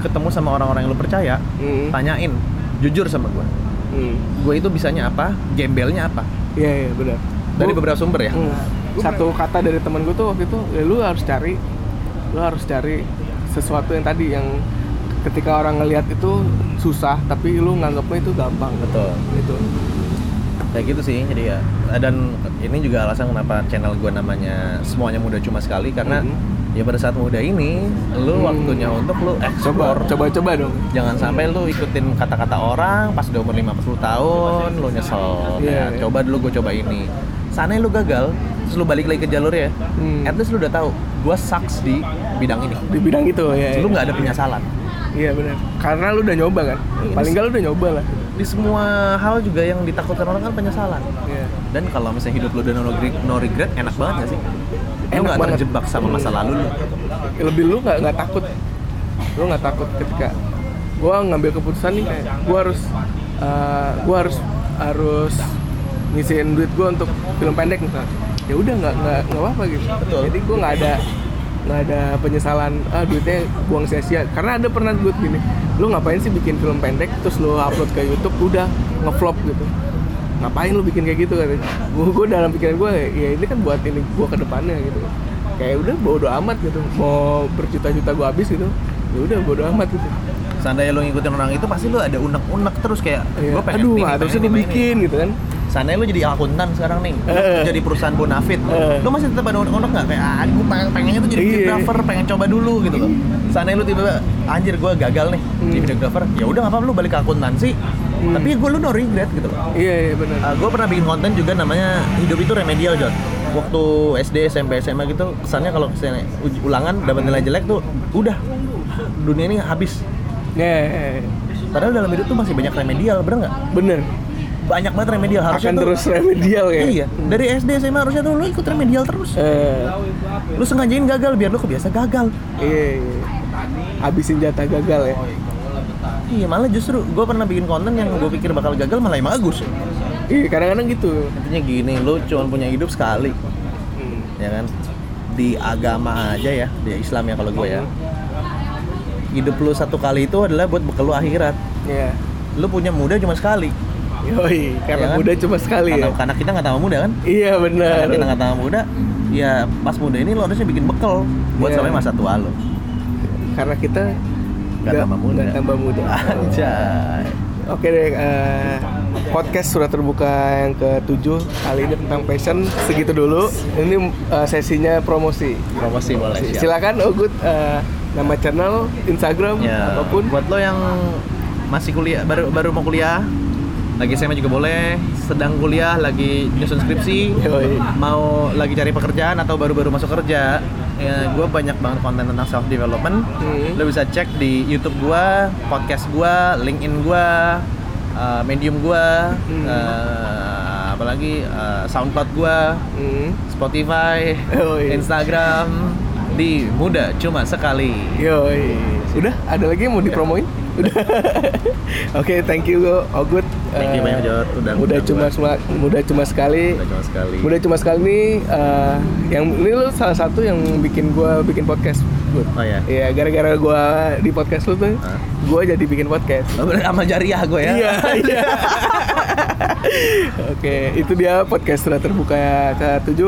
ketemu sama orang-orang yang lu percaya hmm. tanyain jujur sama gue Hmm. gue itu bisanya apa gembelnya apa iya iya benar dari Gua- beberapa sumber ya Hmm. satu kata dari temen gue tuh waktu itu ya lu harus cari lu harus cari sesuatu yang tadi yang ketika orang ngelihat itu susah tapi lu nganggapnya itu gampang betul itu kayak gitu sih jadi ya dan ini juga alasan kenapa channel gue namanya semuanya muda cuma sekali karena Mhm. ya pada saat muda ini lu Hmm. waktunya untuk lu coba explore coba coba dong jangan sampai lu ikutin kata-kata orang pas udah umur 50 tahun lu nyesel Iya, Kayak, iya. coba dulu gue coba ini sana lu gagal terus lu balik lagi ke jalur ya Hmm. at least lu udah tahu gue sucks di bidang ini. Di bidang itu ya lu nggak ada penyesalan. Iya benar. Karena lu udah nyoba kan? Iya, paling nggak lu udah nyoba lah. di semua hal juga yang ditakutkan orang kan penyesalan. Iya. dan kalau misalnya hidup lu udah no regret, no regret enak banget gak sih? Lu Enak nggak banget. terjebak sama masa lalu lu. Lebih lu nggak nggak takut. Lu nggak takut ketika gua ngambil keputusan nih kayak gua harus eh, gua harus harus ngisiin duit gua untuk film pendek misalnya. Ya udah nggak nggak nggak apa gitu. Betul. jadi gua nggak ada nggak ada penyesalan ah duitnya buang sia-sia. Karena ada pernah duit gini lu ngapain sih bikin film pendek terus lu upload ke YouTube udah ngevlog gitu. Ngapain lu bikin kayak gitu? kan gua, gua dalam pikiran gua ya ini kan buat ini gua ke depannya gitu. Kayak udah bodo amat gitu. Mau berjuta-juta gua habis gitu ya udah bodo amat gitu. Seandainya lu ngikutin orang itu pasti lu ada unek-unek terus kayak Iya. gue pengen aduh harusnya ini, pengen bikin gitu kan seandainya lu jadi akuntan sekarang nih lu Eh. jadi perusahaan bonafit Eh. lu masih tetap ada unek-unek nggak? Kayak ah gue pengen pengennya tuh jadi Iya. videographer pengen coba dulu gitu loh. Seandainya lu tiba-tiba anjir gue gagal nih jadi Hmm. videographer ya udah apa-apa lu balik ke akuntansi. Hmm. tapi gue lu no regret gitu loh. Iya iya benar. Gue pernah bikin konten juga namanya hidup itu remedial John. Waktu SD SMP SMA gitu kesannya kalau misalnya uj- ulangan dapat nilai jelek tuh udah. Dunia ini habis. Ya padahal dalam hidup tuh masih banyak remedial bener nggak? Bener banyak banget remedial. Harusnya akan tuh terus remedial ya? Iya dari SD SMA harusnya tuh lu ikut remedial terus. Eh, lu sengajain gagal biar lu kebiasa gagal. Iya, iya. habisin jatah gagal ya? Iya malah justru gue pernah bikin konten yang gue pikir bakal gagal malah yang bagus. Iya kadang-kadang gitu. Intinya gini lu cuma punya hidup sekali. Hmm. ya kan? Di agama aja ya. Di Islam ya kalau gue ya. Hidup lu satu kali itu adalah buat bekal lu akhirat. Iya. Lu punya muda cuma sekali Yoi, karena Ya kan? muda cuma sekali karena, ya karena kita nggak tambah muda kan iya benar karena kita nggak tambah muda ya pas muda ini lo harusnya bikin bekal buat Iya. sampai masa tua lo karena kita Nggak tambah muda. nggak tambah muda Anjay. Oke deh, eh, podcast surat terbuka yang ke-7 kali ini tentang passion segitu dulu. Ini eh, sesinya promosi. promosi boleh siap. Silakan Ogut eh, nama channel, Instagram, ya apa pun. buat lo yang masih kuliah baru baru mau kuliah lagi SMA juga boleh sedang kuliah lagi nyusun skripsi Yoi. mau lagi cari pekerjaan atau baru-baru masuk kerja ya gue banyak banget konten tentang self development Hmm. lo bisa cek di YouTube gue podcast gue LinkedIn gue uh, Medium gue Hmm. uh, apalagi uh, SoundCloud gue Hmm. Spotify Yoi. Instagram di muda cuma sekali Yoi. Udah, ada lagi yang mau dipromoin? Udah. Oke, thank you Ogut. Thank you banyak, Jod. Udah ngundang cuma gua. sema- mudah cuma sekali. Udah cuma sekali Mudah cuma sekali nih eh, yang ini lu salah satu yang bikin gua bikin podcast. Gut. oh ya Iya, gara-gara gua di podcast lu tuh, Hah? gua jadi bikin podcast. Oh, bener amal jariah gue ya Iya, iya. Oke, itu dia podcast sudah terbuka ke-7.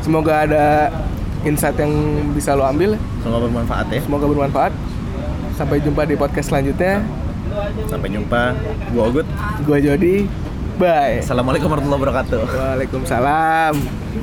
Semoga ada insight yang bisa lo ambil. semoga bermanfaat ya Semoga bermanfaat. Sampai jumpa di podcast selanjutnya. sampai jumpa gue Ogut Gua Jody. Bye. assalamualaikum warahmatullahi wabarakatuh Waalaikumsalam.